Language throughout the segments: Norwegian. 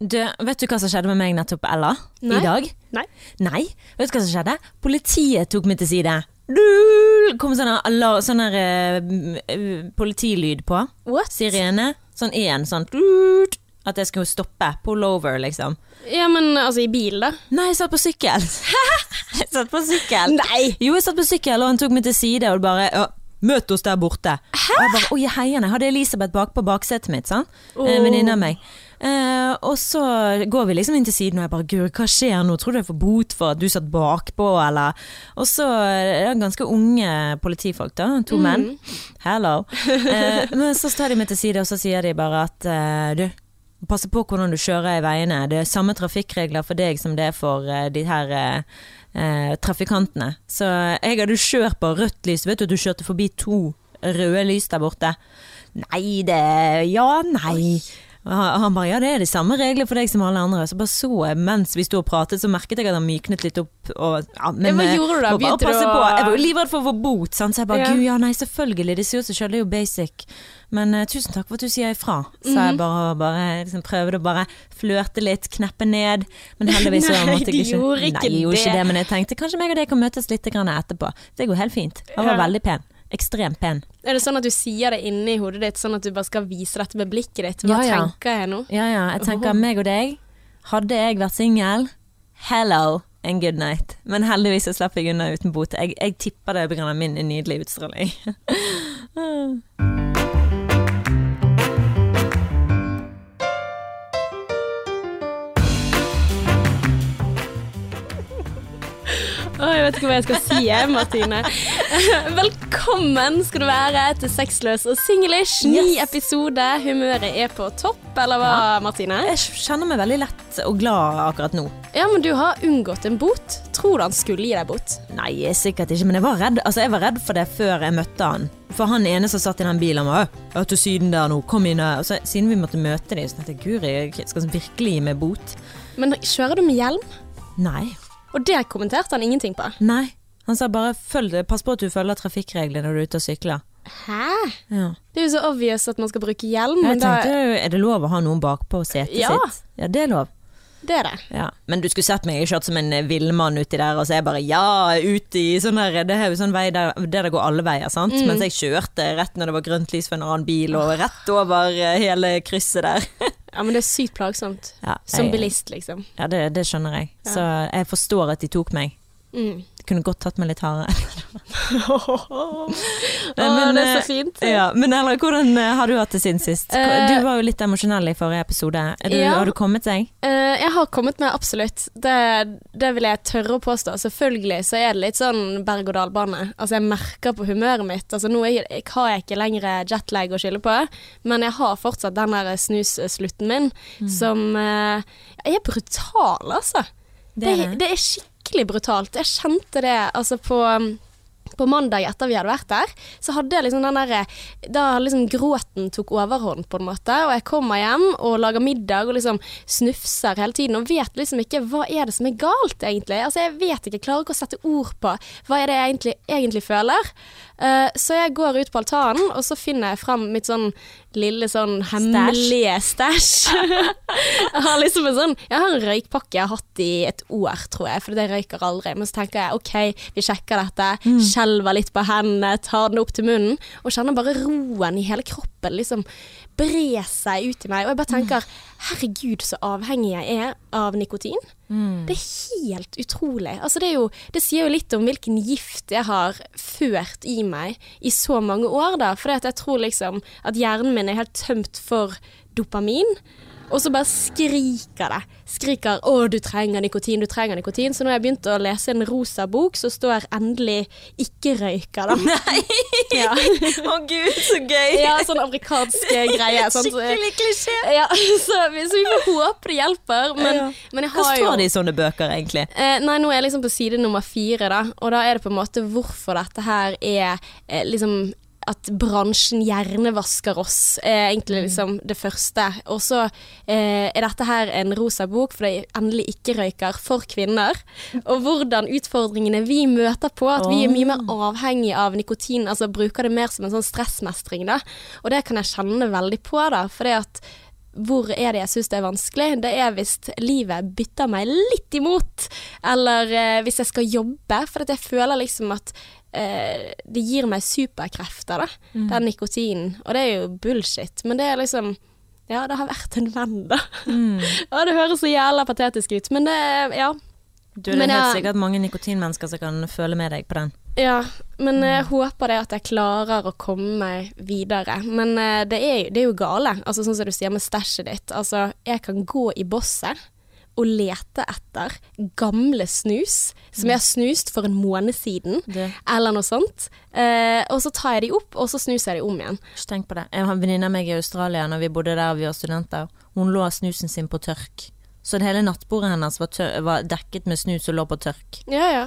Du, vet du hva som skjedde med meg nettopp, Ella? Nei. I dag? Nei. Nei. Vet du hva som skjedde? Politiet tok meg til side. Det kom sånn sånn eh, eh, politilyd på. What? Sirene. Sånn én, sånn At jeg skulle stoppe. Pull over, liksom. Ja, men altså i bil, da? Nei, jeg satt på sykkel. jeg satt på sykkel. Nei! Jo, jeg satt på sykkel, og han tok meg til side og bare ja, Møt oss der borte. Hæ? Og jeg bare, Oi, heierne. Jeg hadde Elisabeth bak på baksetet mitt, sant. En Åh. venninne av meg. Eh, og så går vi liksom inn til siden, og jeg bare Gud, hva skjer nå? Tror du jeg får bot for at du satt bakpå, eller? Og så er det ganske unge politifolk, da. To menn. Hello. Eh, men så tar de meg til side, og så sier de bare at eh, du, passe på hvordan du kjører i veiene. Det er samme trafikkregler for deg som det er for eh, de her eh, eh, trafikantene. Så jeg hadde kjørt på rødt lys, vet du at du kjørte forbi to røde lys der borte. Nei, det Ja, nei. Og Han bare ja, det er de samme reglene for deg som alle andre. Så bare så jeg mens vi sto og pratet, så merket jeg at han myknet litt opp. Og, ja, men hva eh, gjorde du da? Begynte du å- på. Jeg var jo livredd for å få bot, sant? så jeg bare Ja. gud ja, nei, selvfølgelig, de sier jo seg sjøl, det er jo basic. Men uh, tusen takk for at du sier ifra. Så Mhm. jeg bare, bare liksom prøvde å bare flørte litt, kneppe ned. Men heldigvis så måtte jeg ikke Nei, de gjorde ikke det. det, men jeg tenkte kanskje meg og deg kan møtes litt grann etterpå. Det går helt fint. Han var veldig pen. Ekstremt pen. Er det sånn at du sier det inni hodet ditt, sånn at du bare skal vise dette med blikket ditt? Hva Ja, ja. tenker jeg nå? Ja ja, jeg tenker meg og deg. Hadde jeg vært singel, hello and good night. Men heldigvis så slapp jeg unna uten bot. Jeg, jeg tipper det pga. min nydelige utstråling. Å, jeg vet ikke hva jeg skal si, jeg, Martine. Velkommen skal du være til Sexløs og singlish. Ny Yes. episode. Humøret er på topp, eller hva, Martine? Jeg kjenner meg veldig lett og glad akkurat nå. Ja, men du har unngått en bot. Tror du han skulle gi deg bot? Nei, sikkert ikke, men jeg var redd Altså, jeg var redd for det før jeg møtte han. For han ene som satt i den bilen, var 'Hør til Syden der nå, kom inn her.' Så, siden vi måtte møte dem, så tenkte jeg guri, jeg skal virkelig gi meg bot. Men kjører du med hjelm? Nei. Og det kommenterte han ingenting på. Nei. Han sa bare følg, pass på at du følger trafikkreglene når du er ute og sykler. Hæ? Ja. Det er jo så obvious at man skal bruke hjelm, Jeg tenkte, da er det lov å ha noen bakpå setet Ja. sitt? Ja, det er lov. Det er det. Ja. Men du skulle sett meg, jeg kjørte som en villmann uti der, og så er jeg bare ja, ut i sånn der, det er jo sånn vei der, der det går alle veier, sant. Mm. Mens jeg kjørte rett når det var grønt lys for en annen bil, og rett over eh, hele krysset der. Ja, men det er sykt plagsomt. Ja, Som bilist, liksom. Ja, det, det skjønner jeg. Ja. Så jeg forstår at de tok meg. Mm. Kunne godt tatt meg litt hardere. Men, det er eh, så fint. Ja, men Ella, hvordan eh, har du hatt det siden sist? Eh, Du var jo litt emosjonell i forrige episode. Du, ja. Har du kommet deg? Eh, jeg har kommet med absolutt. Det, det vil jeg tørre å påstå. Selvfølgelig så er det litt sånn berg-og-dal-bane. Altså jeg merker på humøret mitt. Altså nå er, jeg, har jeg ikke lenger jetlag å skylde på, men jeg har fortsatt den der snusslutten min Mm. som Jeg er brutal, altså. Det Det, er det. det. er skikkelig brutalt. Jeg kjente det altså på på mandag etter vi hadde vært der, så hadde jeg liksom den derre Da liksom gråten tok overhånd, på en måte. Og jeg kommer hjem og lager middag og liksom snufser hele tiden og vet liksom ikke hva er det som er galt, egentlig. Altså jeg vet ikke, jeg klarer ikke å sette ord på hva er det jeg egentlig, egentlig føler. Eh, så jeg går ut på altanen, og så finner jeg fram mitt sånn lille sånn hemmelige stæsj. jeg har liksom en sånn Jeg har en røykpakke jeg har hatt i et år, tror jeg, for det røyker aldri. Men så tenker jeg OK, vi sjekker dette. Skjelver litt på hendene, tar den opp til munnen, og kjenner bare roen i hele kroppen liksom bre seg ut i meg. Og jeg bare tenker herregud, så avhengig jeg er av nikotin. Det er helt utrolig. Altså det, jo, det sier jo litt om hvilken gift jeg har ført i meg i så mange år, da. For jeg tror liksom at hjernen min er helt tømt for dopamin. Og så bare skriker det. Skriker 'Å, du trenger nikotin, du trenger nikotin'. Så nå har jeg begynt å lese en rosa bok, så står endelig 'ikke-røyker', da. Nei! Ja. Å gud, så gøy! ja, sånn amerikansk greie. sant? Skikkelig klisjé. Ja, så, vi- så vi får håpe det hjelper. Men, Ja. men jeg Hva har jo står det i sånne bøker, egentlig? Eh, nei, nå er jeg liksom på side nummer fire, da. Og da er det på en måte hvorfor dette her er eh, liksom at bransjen hjernevasker oss, er egentlig liksom det første. Og så eh, er dette her en rosa bok for de endelig ikke-røyker for kvinner. Og hvordan utfordringene vi møter på, at vi er mye mer avhengig av nikotin, altså bruker det mer som en sånn stressmestring, da. Og det kan jeg kjenne veldig på, da. For det at hvor er det jeg syns det er vanskelig? Det er hvis livet bytter meg litt imot, eller eh, hvis jeg skal jobbe, for jeg føler liksom at eh, det gir meg superkrefter, da, den nikotinen. Og det er jo bullshit, men det er liksom Ja, det har vært en venn, da. Ja, det høres så jævla patetisk ut, men det Ja. Du, det er helt sikkert mange nikotinmennesker som kan føle med deg på den. Ja, men jeg håper det at jeg klarer å komme meg videre. Men eh, det, er, det er jo gale, altså sånn som du sier med stæsjet ditt. Altså, jeg kan gå i bosset og lete etter gamle snus som jeg har snust for en måned siden, Det- eller noe sånt. Eh, og så tar jeg de opp, og så snuser jeg de om igjen. Ikke tenk på det. Jeg har en venninne av meg i Australia når vi bodde der vi var studenter. Hun lå snusen sin på tørk. Så hele nattbordet hennes var, var dekket med snus og lå på tørk. Ja, ja.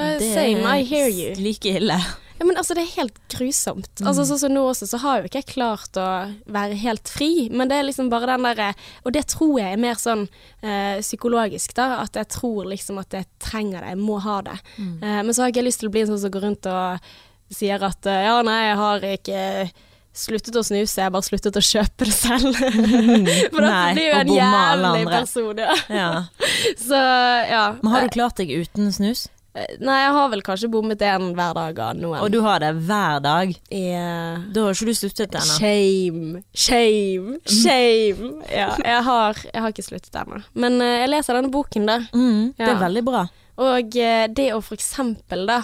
Eh, Det same, er I hear you. Like ille. Ja, men altså, det er helt grusomt. Mm. Altså, sånn som nå også, så har jo ikke jeg klart å være helt fri, men det er liksom bare den derre Og det tror jeg er mer sånn eh, psykologisk, da, at jeg tror liksom at jeg trenger det, jeg må ha det. Mm. Uh, men så har jeg ikke lyst til å bli en sånn som går rundt og sier at eh, ja, nei, jeg har ikke sluttet å snuse, jeg har bare sluttet å kjøpe det selv. For da blir jo en jævlig person, ja. Ja. Så ja. Men har du klart deg uten snus? Eh, Nei, jeg har vel kanskje bommet en hver dag av noen. Og du har det hver dag? Yeah. Da har ikke du sluttet ennå? Shame, shame, shame. Ja, jeg har, jeg har ikke sluttet ennå. Men uh, jeg leser denne boken, da. Mm, det er Ja. veldig bra. Og uh, det å for eksempel da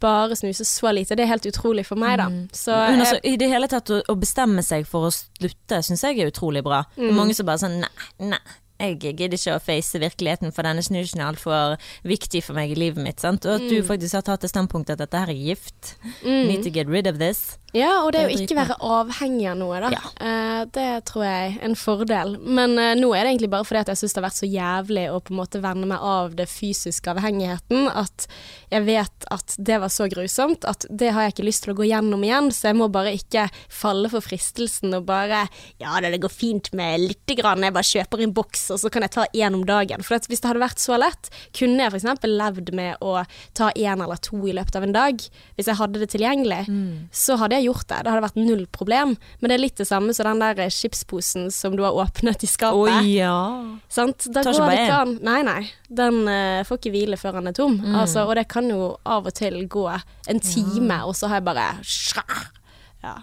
bare snuse så lite, det er helt utrolig for meg, da. Så Men altså, I det hele tatt å, å bestemme seg for å slutte syns jeg er utrolig bra. Det Mm. er mange som bare sånn nei, nei. Jeg gidder ikke å face virkeligheten, for denne snusen er altfor viktig for meg i livet mitt. Sant? Og at Mm. du faktisk har tatt det standpunktet at dette her er gift. Need to get rid of this. Ja, og det det å ikke være avhengig av noe, da. Ja. Uh, det tror jeg er en fordel. Men uh, nå er det egentlig bare fordi at jeg syns det har vært så jævlig å på en måte vende meg av det fysiske avhengigheten, at jeg vet at det var så grusomt at det har jeg ikke lyst til å gå gjennom igjen, så jeg må bare ikke falle for fristelsen og bare Ja, det, det går fint med lite grann, jeg bare kjøper en boks, og så kan jeg ta én om dagen. For hvis det hadde vært så lett, kunne jeg f.eks. levd med å ta én eller to i løpet av en dag, hvis jeg hadde det tilgjengelig. Så hadde jeg gjort det. Det hadde vært null problem. Men det er litt det samme som den der chipsposen som du har åpnet i skapet. ja. Sant? Da Tar går det ikke an. Nei, nei. Den uh, får ikke hvile før den er tom. Mm. Altså, og det kan jo av og til gå en time, og så har jeg bare Ja,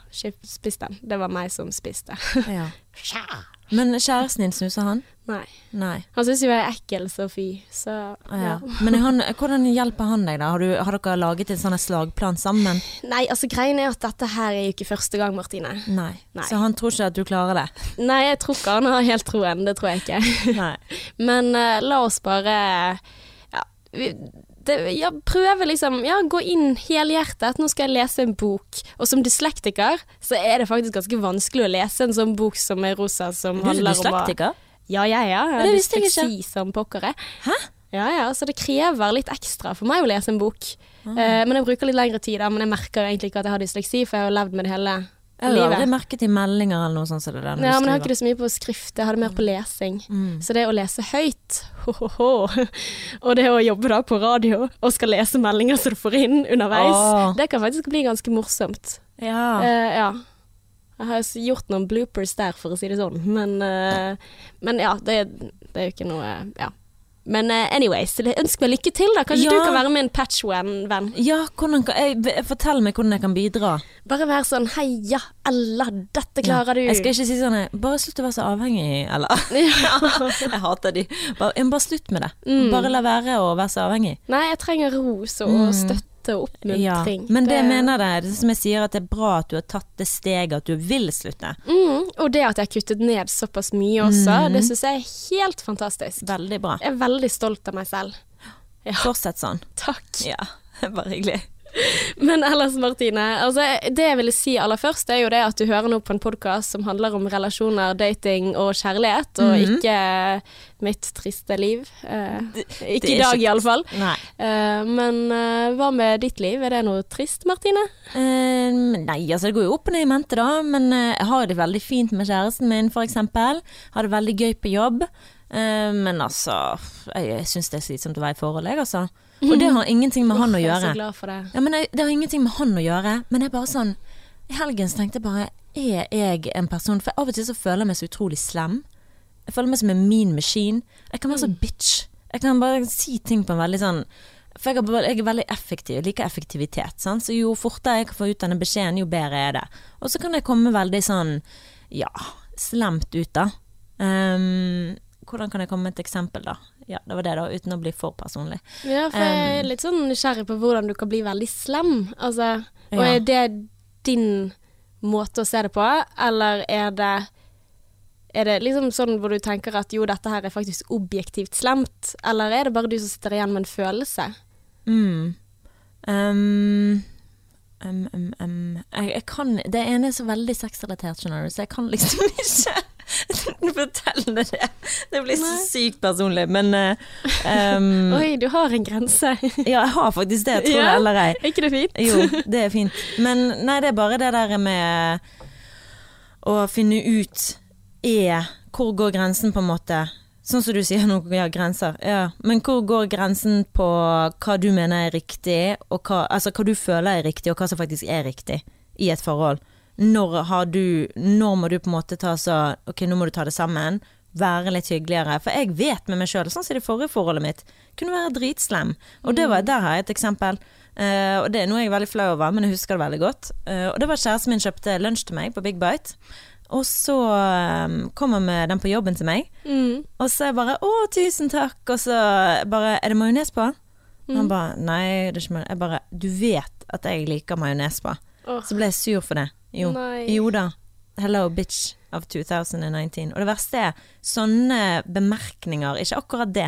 spist den. Det var meg som spiste. ja. Men kjæresten din snuser han? nei. Nei. Han syns jo jeg er ekkel, så fy. Så Ah, ja. ja. Men han, hvordan hjelper han deg, da? Har, du, har dere laget en sånn slagplan sammen? Nei, altså greien er at dette her er jo ikke første gang, Martine. Nei. Nei. Så han tror ikke at du klarer det? Nei, jeg tror ikke han har helt troen. Det tror jeg ikke. Men uh, la oss bare ja, vi, det, ja, prøve liksom Ja, gå inn helhjertet. Nå skal jeg lese en bok. Og som dyslektiker så er det faktisk ganske vanskelig å lese en sånn bok som er rosa, som Du er handler om å dyslektiker? Ja, ja, ja. Jeg det har dysleksi som pokker. jeg. Hæ? Ja, ja, så det krever litt ekstra for meg å lese en bok. Ah. Eh, men jeg bruker litt lengre tid, da. Men jeg merker jo egentlig ikke at jeg har dysleksi, for jeg har levd med det hele Jeg har aldri livet. merket i meldinger eller noe sånt som det der. Ja, men jeg har ikke det så mye på skrift, jeg har det mer på lesing. Mm. Så det å lese høyt, ho-ho-ho, og det å jobbe da på radio og skal lese meldinger som du får inn underveis, oh. det kan faktisk bli ganske morsomt. Ja. Uh, ja. Jeg har gjort noen bloopers der, for å si det sånn, men, uh, men ja, det, det er jo ikke noe Ja. Men uh, anyways, det- ønsk meg lykke til, da. Kanskje Ja. du kan være min patchvenn. ja, hvordan kan jeg, Fortell meg hvordan jeg kan bidra. Bare være sånn heia, Ella, dette klarer du. Jeg skal ikke si sånn Bare slutt å være så avhengig, eller Jeg hater de. Bare, bare slutt med det. Mm. Bare la være å være så avhengig. Nei, jeg trenger ros og Mm. støtte og Ja. oppmuntring. Men det det mener det, det som jeg sier at det er bra at du har tatt det steget at du vil slutte. Mm, og det at jeg har kuttet ned såpass mye også, Mm. det syns jeg er helt fantastisk. Veldig bra. Jeg er veldig stolt av meg selv. Ja. Fortsett sånn. Takk. Ja, bare hyggelig. Men ellers, Martine. Altså, det jeg ville si aller først, er jo det at du hører nå på en podkast som handler om relasjoner, dating og kjærlighet, og Mhm. ikke mitt triste liv. Eh, ikke i dag, ikke- iallfall. Uh, men eh, hva med ditt liv? Er det noe trist, Martine? Uh, nei, altså det går jo opp og ned i mente da, men eh, jeg har det veldig fint med kjæresten min eksempel. Har det veldig gøy på jobb. Eh, men altså, jeg, jeg syns det er slitsomt å være i forhold, jeg altså. Og det har ingenting med han å gjøre. Jeg er så glad for det. Ja, men jeg, Det har ingenting med han å gjøre, men det er bare sånn I helgen så tenkte jeg bare er jeg en person For av og til så føler jeg meg så utrolig slem. Jeg føler meg som en mean machine. Jeg kan være så bitch. Jeg kan bare si ting på en veldig sånn For jeg er, jeg er veldig effektiv. Jeg liker effektivitet. Sant? Så jo fortere jeg kan få ut denne beskjeden, jo bedre er det. Og så kan jeg komme veldig sånn ja, slemt ut, da. Um, hvordan kan jeg komme med et eksempel, da? Ja, det var det, da, uten å bli for personlig. Ja, for jeg er litt sånn nysgjerrig på hvordan du kan bli veldig slem. Altså, og Ja. er det din måte å se det på, eller er det er det liksom sånn hvor du tenker at jo, dette her er faktisk objektivt slemt, eller er det bare du som sitter igjen med en følelse? Mm. Um, um, um. Jeg, jeg kan Det ene er så veldig sexrelatert, skjønner du, så jeg kan liksom ikke fortelle det. Det blir så sykt personlig, men um, Oi, du har en grense. Ja, jeg har faktisk det, tror det eller ei. er ikke det fint? Jo, det er fint. Men nei, det er bare det der med å finne ut er Hvor går grensen, på en måte? Sånn som du sier nå, ja, grenser. Ja. Men hvor går grensen på hva du mener er riktig, og hva, altså hva du føler er riktig, og hva som faktisk er riktig i et forhold? Når har du Når må du på en måte ta så Ok, nå må du ta det sammen. Være litt hyggeligere. For jeg vet med meg sjøl, sånn som i det forrige forholdet mitt, kunne være dritslem. Og det var, der har jeg et eksempel. Uh, og det er noe jeg er veldig flau over, men jeg husker det veldig godt. Uh, og det var kjæresten min kjøpte lunsj til meg på Big Bite. Og så um, kommer med den på jobben til meg. Mm. Og så jeg bare 'Å, tusen takk', og så bare 'Er det majones på?' Han bare 'Nei, det er ikke majones'. Jeg bare 'Du vet at jeg liker majones på'. Så ble jeg sur for det. Jo. Jo da. Hello, bitch of 2019. Og det verste er sånne bemerkninger, ikke akkurat det.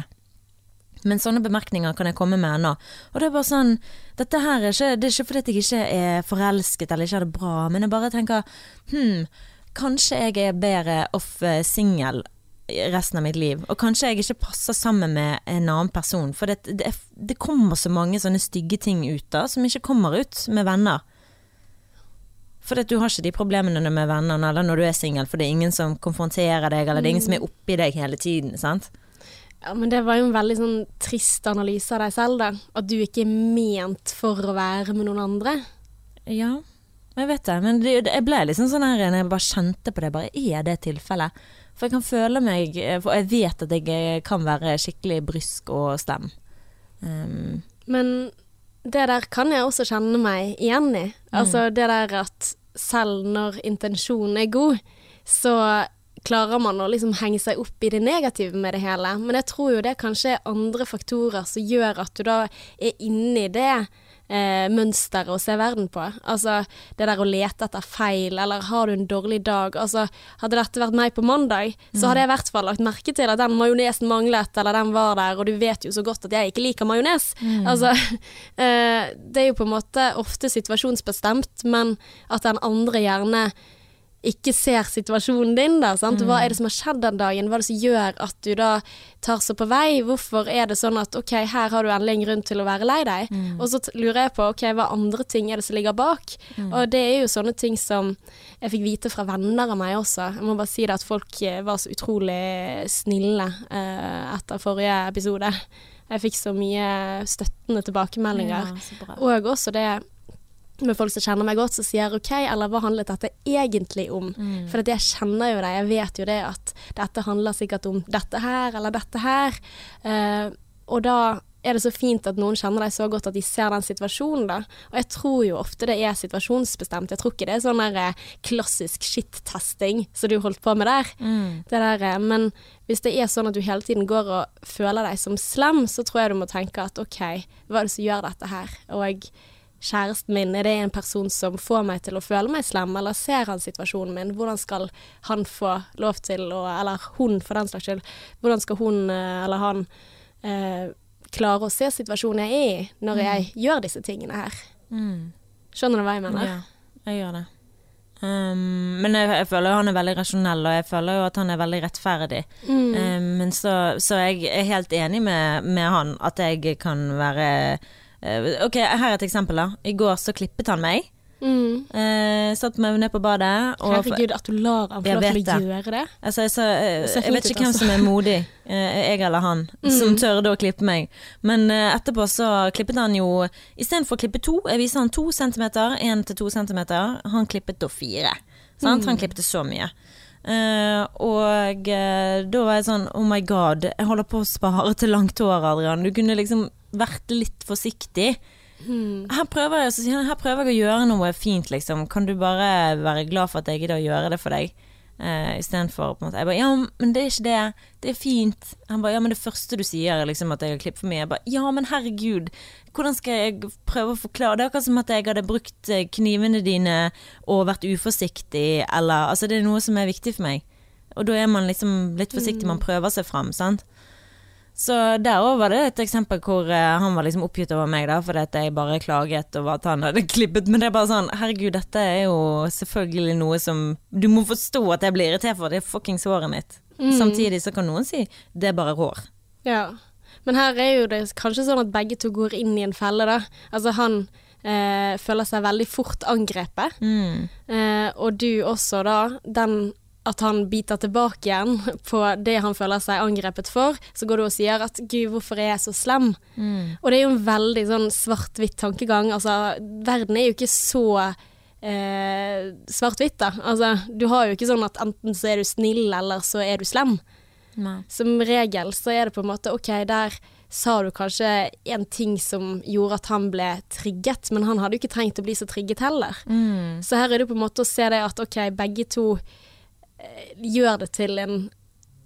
Men sånne bemerkninger kan jeg komme med ennå. Og det er bare sånn Dette her er ikke Det er ikke fordi jeg ikke er forelsket eller ikke har det bra, men jeg bare tenker Hm, kanskje jeg er bedre off eh, singel resten av mitt liv. Og kanskje jeg ikke passer sammen med en annen person. For det, det, det kommer så mange sånne stygge ting ut da, som ikke kommer ut med venner. For du har ikke de problemene med vennene eller når du er singel, for det er ingen som konfronterer deg, eller det er ingen som er oppi deg hele tiden. sant? Ja, men det var jo en veldig sånn trist analyse av deg selv, da. At du ikke er ment for å være med noen andre. Ja, jeg vet det. Men det, det- jeg ble liksom sånn her når jeg bare kjente på det. Bare er det tilfellet? For jeg kan føle meg For jeg vet at jeg kan være skikkelig brysk og slem. Um, Men det der kan jeg også kjenne meg igjen i. Altså det der at selv når intensjonen er god, så klarer man å liksom henge seg opp i det negative med det hele. Men jeg tror jo det kanskje er andre faktorer som gjør at du da er inni det eh, mønster å se verden på. Altså det der å lete etter feil, eller har du en dårlig dag. Altså hadde dette vært meg på mandag, så hadde jeg i hvert fall lagt merke til at den majonesen manglet, eller den var der, og du vet jo så godt at jeg ikke liker majones. Altså eh, det er jo på en måte ofte situasjonsbestemt, men at den andre gjerne ikke ser situasjonen din, da. Sant? Hva er det som har skjedd den dagen? Hva er det som gjør at du da tar så på vei? Hvorfor er det sånn at ok, her har du endelig en grunn til å være lei deg? Og så lurer jeg på ok, hva andre ting er det som ligger bak? Og det er jo sånne ting som jeg fikk vite fra venner av meg også. Jeg må bare si det at folk eh, var så utrolig snille eh, etter forrige episode. Jeg fikk så mye støttende tilbakemeldinger. ja, så. Og også det med folk som kjenner meg godt, som sier OK, eller hva handlet dette egentlig om? Mm. For jeg kjenner jo det, jeg vet jo det at dette handler sikkert om dette her eller dette her. Uh, og da er det så fint at noen kjenner deg så godt at de ser den situasjonen, da. Og jeg tror jo ofte det er situasjonsbestemt. Jeg tror ikke det er sånn der eh, klassisk shit-testing som du holdt på med der. Mm. Det der, eh, men hvis det er sånn at du hele tiden går og føler deg som slem, så tror jeg du må tenke at OK, hva er det som gjør dette her? Og kjæresten min, er det en person som får meg til å føle meg slem, eller ser han situasjonen min? Hvordan skal han få lov til å, eller hun for den slags skyld, hvordan skal hun eh, eller han eh, klare å se situasjonen jeg er i når jeg gjør disse tingene her? Mm. Skjønner du hva jeg mener? Ja, jeg gjør det. Um, men jeg, jeg føler jo han er veldig rasjonell, og jeg føler jo at han er veldig rettferdig. Mm. Um, men så, så jeg er helt enig med, med han at jeg kan være Ok, her er et eksempel, da. I går så klippet han meg. Mm. Uh, satt meg ned på badet. Og Herregud, at du lar han få lov til å det. gjøre det. Altså, jeg, så, uh, Det jeg vet ikke ut, hvem altså. som er modig, uh, jeg eller han, som tørde å klippe meg. Men eh, etterpå så klippet han jo Istedenfor å klippe to, jeg viser han to centimeter, én til to centimeter, han klippet da fire. Sant? Han klippet så mye. Uh, og uh, da var jeg sånn Oh my god, jeg holder på å spare til langt hår, Adrian. Du kunne liksom vært litt forsiktig. Her prøver jeg, så sier han, her prøver jeg å gjøre noe fint, liksom. Kan du bare være glad for at jeg gidder å gjøre det for deg? Uh, Istedenfor på en måte Jeg bare Ja, men det er ikke det. Det er fint. Han bare Ja, men det første du sier, er liksom at jeg har klippet for mye. Jeg bare Ja, men herregud. Hvordan skal jeg prøve å forklare Det er akkurat som at jeg hadde brukt eh, knivene dine og vært uforsiktig, eller Altså, det er noe som er viktig for meg. Og da er man liksom litt forsiktig, man prøver seg fram, sant. Så der òg var det et eksempel hvor eh, han var liksom oppgitt over meg, da, fordi at jeg bare klaget over at han hadde klippet. Men det er bare sånn, herregud, dette er jo selvfølgelig noe som Du må forstå at jeg blir irritert for, det er fuckings håret mitt. Samtidig så kan noen si det er bare hår. Ja. Men her er jo det kanskje sånn at begge to går inn i en felle, da. Altså han eh, føler seg veldig fort angrepet, Mm. eh, og du også da. Den at han biter tilbake igjen på det han føler seg angrepet for, så går du og sier at 'gud, hvorfor er jeg så slem'? Mm. Og det er jo en veldig sånn svart-hvitt tankegang. Altså, verden er jo ikke så eh, svart-hvitt, da. Altså, du har jo ikke sånn at enten så er du snill, eller så er du slem. Nei. Som regel så er det på en måte OK, der sa du kanskje en ting som gjorde at han ble trigget, men han hadde jo ikke trengt å bli så trigget heller. Mm. Så her er det på en måte å se det at OK, begge to gjør det til en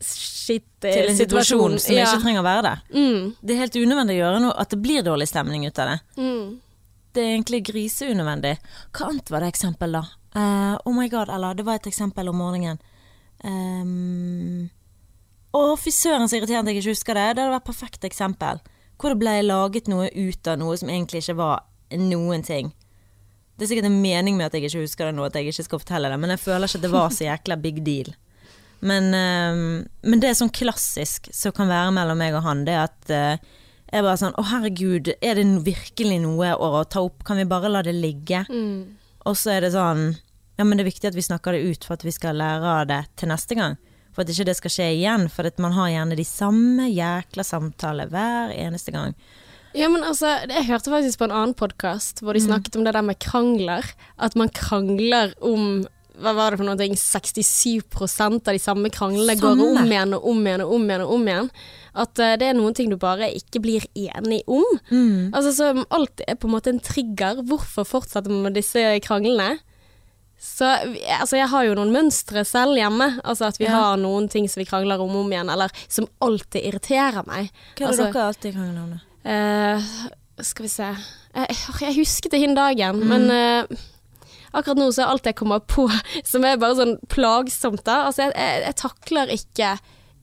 skittig eh, Til en situasjon som Ja. ikke trenger å være det. Mm, Det er helt unødvendig å gjøre noe at det blir dårlig stemning ut av det. mm. Det er egentlig griseunødvendig. Hva annet var det eksempel, da? Uh, oh my god, Ella, det var et eksempel om morgenen. Um, å, fy søren så irriterende jeg ikke husker det. Det hadde vært et perfekt eksempel. Hvor det ble laget noe ut av noe som egentlig ikke var noen ting. Det er sikkert en mening med at jeg ikke husker det nå, at jeg ikke skal fortelle det, men jeg føler ikke at det var så jækla big deal. Men, ehm, men det er sånn klassisk som kan være mellom meg og han, det er at eh, jeg bare sånn Å, herregud, er det virkelig noe å ta opp? Kan vi bare la det ligge? Mm. Og så er det sånn Ja, men det er viktig at vi snakker det ut for at vi skal lære av det til neste gang. For at ikke det skal skje igjen. For at man har gjerne de samme jækla samtaler hver eneste gang. Ja, men altså, jeg hørte faktisk på en annen podkast hvor de Mm. snakket om det der med krangler. At man krangler om hva var det for noe? 67 av de samme kranglene går om igjen og om igjen og om igjen. og om igjen. At uh, det er noen ting du bare ikke blir enig om. Mm. Altså, så Alt er på en måte en trigger. Hvorfor fortsetter man med disse kranglene? Så altså, jeg har jo noen mønstre selv hjemme. Altså At vi Ja. har noen ting som vi krangler om og om igjen, eller som alltid irriterer meg. Hva er det Altså, dere alltid krangler om? da? Eh, skal vi se jeg, jeg husket det hin dagen, Mm. men uh, akkurat nå så er alt jeg kommer på som er bare sånn plagsomt. da Altså, jeg, jeg, jeg takler ikke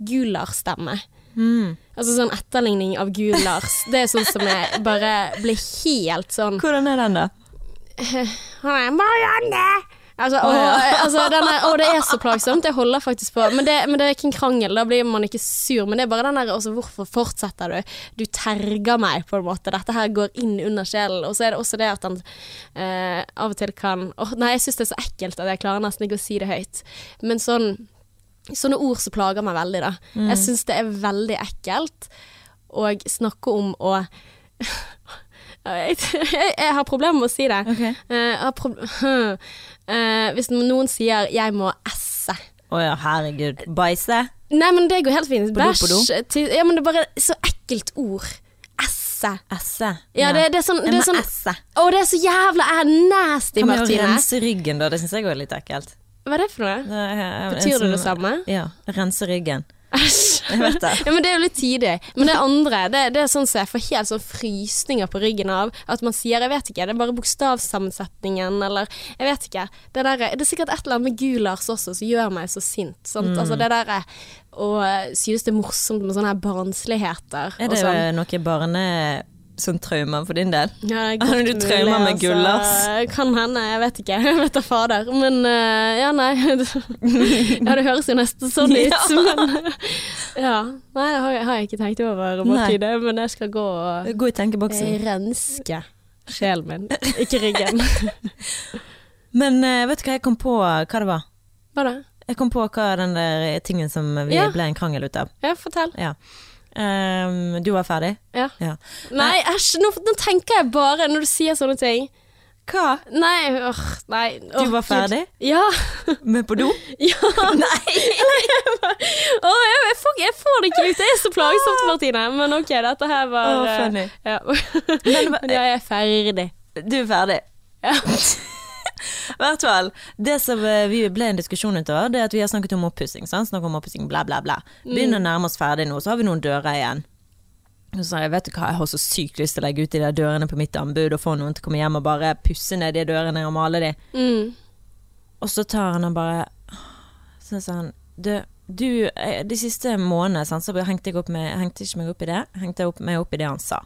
Gular-stemme. Mm. Altså sånn etterligning av Gulars. Det er sånn som jeg bare blir helt sånn Hvordan er den, da? Han er Marianne! Altså, og, altså den er, å, det er så plagsomt. Jeg holder faktisk på. Men det, men det er ikke en krangel, da blir man ikke sur. Men det er bare den der altså, Hvorfor fortsetter du? Du terger meg, på en måte. Dette her går inn under sjelen. Og så er det også det at han eh, av og til kan Åh, Nei, jeg syns det er så ekkelt at jeg klarer nesten ikke å si det høyt. Men sånn Sånne ord som plager meg veldig, da. Jeg syns det er veldig ekkelt å snakke om å jeg, jeg, jeg har problemer med å si det. Okay. Eh, jeg har Eh, hvis noen sier 'jeg må esse' Å ja, herregud. Bæsje? Nei, men det går helt fint. Bæsj Ja, men det er bare så ekkelt ord. Esse. Esse? Ja, det, det er sånn, det er sånn esse. Å, det er så jævla er Martine. Kan vi rense ryggen, da? Det syns jeg òg er litt ekkelt. Hva er det for noe? Det er- Betyr det det samme? Ja. Rense ryggen. Æsj. Ja, men det er jo litt tidlig. Men det andre, det, det er sånn som jeg får helt sånn frysninger på ryggen av. At man sier, jeg vet ikke, det er bare bokstavsammensetningen, eller jeg vet ikke. Det, der, det er sikkert et eller annet med Gulars også som gjør meg så sint. Sant? Altså det der å synes det er morsomt med sånne her barnsligheter. Er det sånn. noe barne... Sånn traumer for din del? Ja, det er godt du mulig, traumer med altså. Kan hende, jeg vet ikke. Jeg vet da fader. Men eh, ja, nei. ja, det høres jo nesten sånn ut. Ja. Men ja. Nei, det har jeg, har jeg ikke tenkt over, Martine. Men jeg skal gå og Gå i tenkeboksen. eh, renske sjelen min, ikke ryggen. Men eh, vet du hva jeg kom på hva det var? Hva da? Jeg kom på hva den der tingen som vi Ja. ble en krangel ut av. Ja, fortell. Ja. Ehm, du var ferdig? Ja. Ja. Nei, æsj, nå, nå tenker jeg bare, når du sier sånne ting Hva? Nei, åh, nei. Du var ferdig? Ja. Med på do? ja. Nei! Åh, jeg, jeg, får, jeg får det ikke ut. Det er så plagsomt, Martine. Men ok, dette her var Åh, eh, funny. Ja. Men, Men jeg er ferdig. Du er ferdig. Ja. I hvert fall. Det som eh, vi ble en diskusjon utover, det er at vi har snakket om oppussing. Snakk om oppussing, bla, bla, bla. Begynner å nærme oss ferdig nå, så har vi noen dører igjen. Så sa jeg, vet du hva, jeg har så sykt lyst til å legge ut de der dørene på mitt anbud og få noen til å komme hjem og bare pusse ned de dørene og male de. Mm. Og så tar han og bare Så sa han Du, du eh, de siste månedene så hengte jeg, opp med, hengte ikke meg opp i det. Hengte jeg opp, meg opp i det han sa.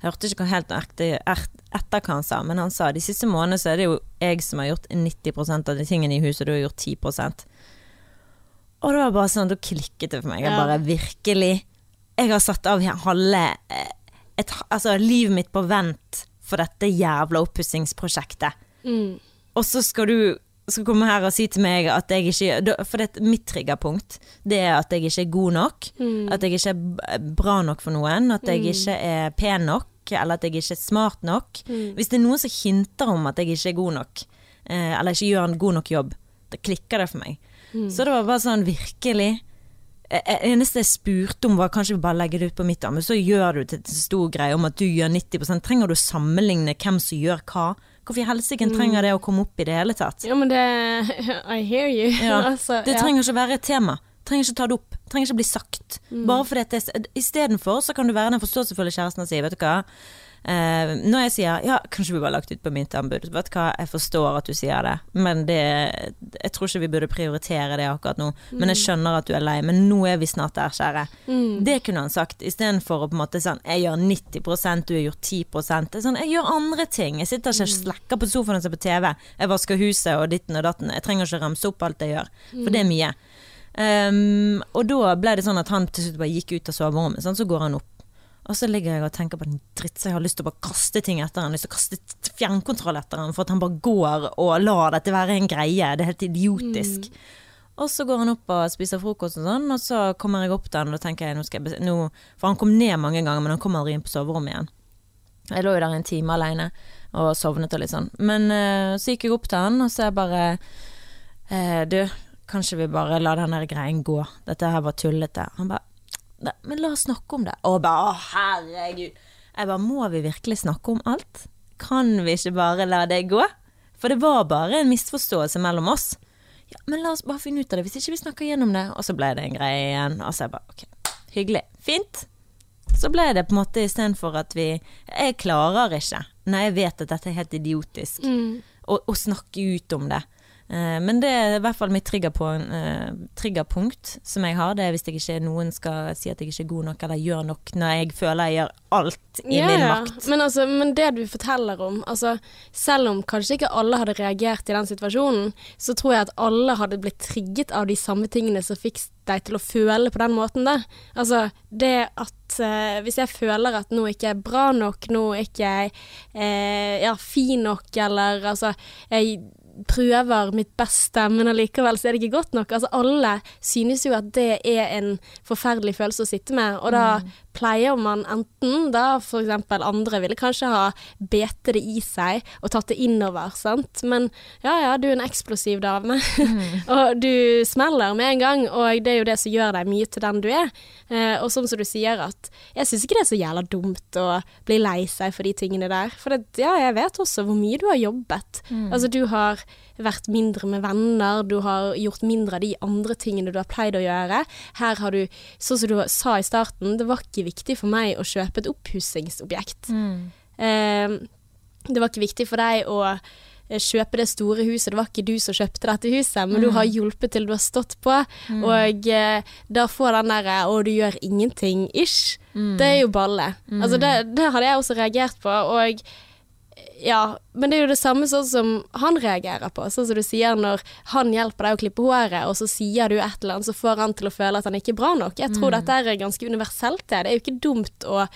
Jeg hørte ikke helt ekte, etter hva han sa, men han sa de siste månedene så er det jo jeg som har gjort 90% av de tingene i huset, og du har gjort 10 Og det var bare sånn, da klikket det for meg. Jeg bare virkelig Jeg har satt av halve eh, et, altså, livet mitt på vent for dette jævla oppussingsprosjektet. Mm. Og så skal du skal komme her og si til meg at jeg ikke For det, mitt triggerpunkt Det er at jeg ikke er god nok. Mm. At jeg ikke er bra nok for noen. At jeg ikke er pen nok. Eller at jeg ikke er smart nok. Mm. Hvis det er noen som hinter om at jeg ikke er god nok, eh, eller ikke gjør en god nok jobb, da klikker det for meg. Mm. Så det var bare sånn virkelig eh, eh, eneste jeg spurte om var kanskje vi bare legger det ut på mitt men så gjør du til en stor greie om at du gjør 90% Trenger du å sammenligne hvem som gjør hva? Hvorfor i helsike Mm. trenger det å komme opp i det hele tatt? Ja, men det I hear you. Ja, altså, Det trenger ikke å være et tema. Trenger ikke ta det opp. Trenger ikke bli sagt. Mm. Bare fordi at det Istedenfor så kan du være den forståelsesfulle kjæresten og si, vet du hva Eh, når jeg sier ja, kanskje vi bare lagt ut på mitt anbud, vet du hva, jeg forstår at du sier det, men det Jeg tror ikke vi burde prioritere det akkurat nå, men jeg skjønner at du er lei, men nå er vi snart der, kjære. Mm. Det kunne han sagt, istedenfor å på en måte sånn Jeg gjør 90% du har gjort 10 Det er sånn, Jeg gjør andre ting. Jeg sitter ikke og slekker på sofaen og ser på TV. Jeg vasker huset og ditten og datten. Jeg trenger ikke ramse opp alt jeg gjør, for det er mye. Um, og da ble det sånn at han til slutt bare gikk ut av soverommet, sånn, så går han opp. Og så ligger jeg og tenker på den dritt, så jeg har lyst til å bare kaste ting etter han. Lyst til å kaste fjernkontroll etter han for at han bare går og lar dette være en greie. Det er helt idiotisk. Og så går han opp og spiser frokost og sånn, og så kommer jeg opp til han og tenker jeg, nå skal jeg nå, For han kom ned mange ganger, men han kom aldri inn på soverommet igjen. Jeg lå jo der en time alene og sovnet og litt sånn. Men uh, så gikk jeg opp til han, og så er jeg bare uh, Du, kanskje vi bare lar den der greien gå. Dette her var tullete. Han bare «Nei, Men la oss snakke om det. Og bare å herregud. Jeg bare må vi virkelig snakke om alt? Kan vi ikke bare la det gå? For det var bare en misforståelse mellom oss. Ja, men la oss bare finne ut av det, hvis ikke vi snakker gjennom det. Og så ble det en greie igjen. Og så jeg bare ok, hyggelig. Fint. Så ble det på en måte istedenfor at vi Jeg klarer ikke, når jeg vet at dette er helt idiotisk, Mm. å, å snakke ut om det. Eh, men det er i hvert fall mitt eh, triggerpunkt som jeg har. Det er hvis jeg ikke noen skal si at jeg ikke er god nok eller gjør nok, når jeg føler jeg gjør alt i Ja, min makt. Men, altså, men det du forteller om, altså, selv om kanskje ikke alle hadde reagert i den situasjonen, så tror jeg at alle hadde blitt trigget av de samme tingene som fikk deg til å føle på den måten der. Altså det at eh, hvis jeg føler at noe ikke er bra nok, noe ikke er eh, ja, fin nok, eller altså jeg prøver mitt beste, men allikevel så er det ikke godt nok. Altså alle synes jo at det er en forferdelig følelse å sitte med, og da pleier man enten da eksempel andre ville kanskje ha bete det i seg og tatt det innover, sant. Men ja ja, du er en eksplosiv dame, og du smeller med en gang, og det er jo det som gjør deg mye til den du er. Eh, og sånn som du sier at jeg syns ikke det er så jævla dumt å bli lei seg for de tingene der. For det, ja, jeg vet også hvor mye du har jobbet. Altså du har vært mindre med venner, du har gjort mindre av de andre tingene du har pleid å gjøre. Her har du, sånn som du sa i starten, det var ikke viktig for meg å kjøpe et oppussingsobjekt. Eh, det var ikke viktig for deg å eh, kjøpe det store huset. Det var ikke du som kjøpte dette huset, men du har hjulpet til du har stått på. Og eh, da får den derre 'å, du gjør ingenting'-ish, det er jo balle. Altså det, det hadde jeg også reagert på. Og ja, men det er jo det samme sånn som han reagerer på. Sånn som du sier når han hjelper deg å klippe håret, og så sier du et eller annet, så får han til å føle at han ikke er bra nok. Jeg tror dette er ganske universelt, det. Det er jo ikke dumt å